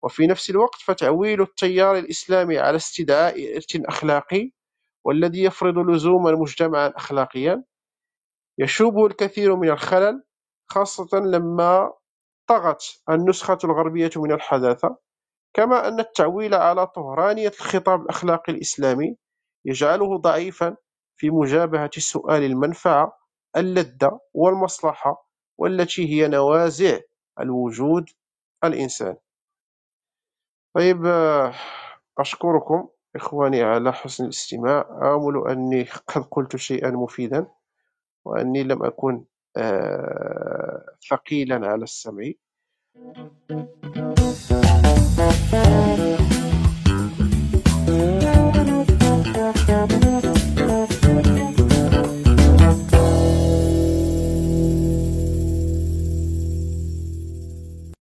S2: وفي نفس الوقت فتعويل التيار الإسلامي على استدعاء إرث أخلاقي والذي يفرض لزوما مجتمعا أخلاقيا يشوبه الكثير من الخلل خاصة لما طغت النسخة الغربية من الحداثة. كما أن التعويل على طهرانية الخطاب الأخلاقي الإسلامي يجعله ضعيفا في مجابهة سؤال المنفعة اللذة والمصلحة والتي هي نوازع الوجود الإنساني طيب أشكركم إخواني على حسن الاستماع. آمل أني قد قلت شيئا مفيدا وأني لم أكن ثقيلا على السمع. Thank you.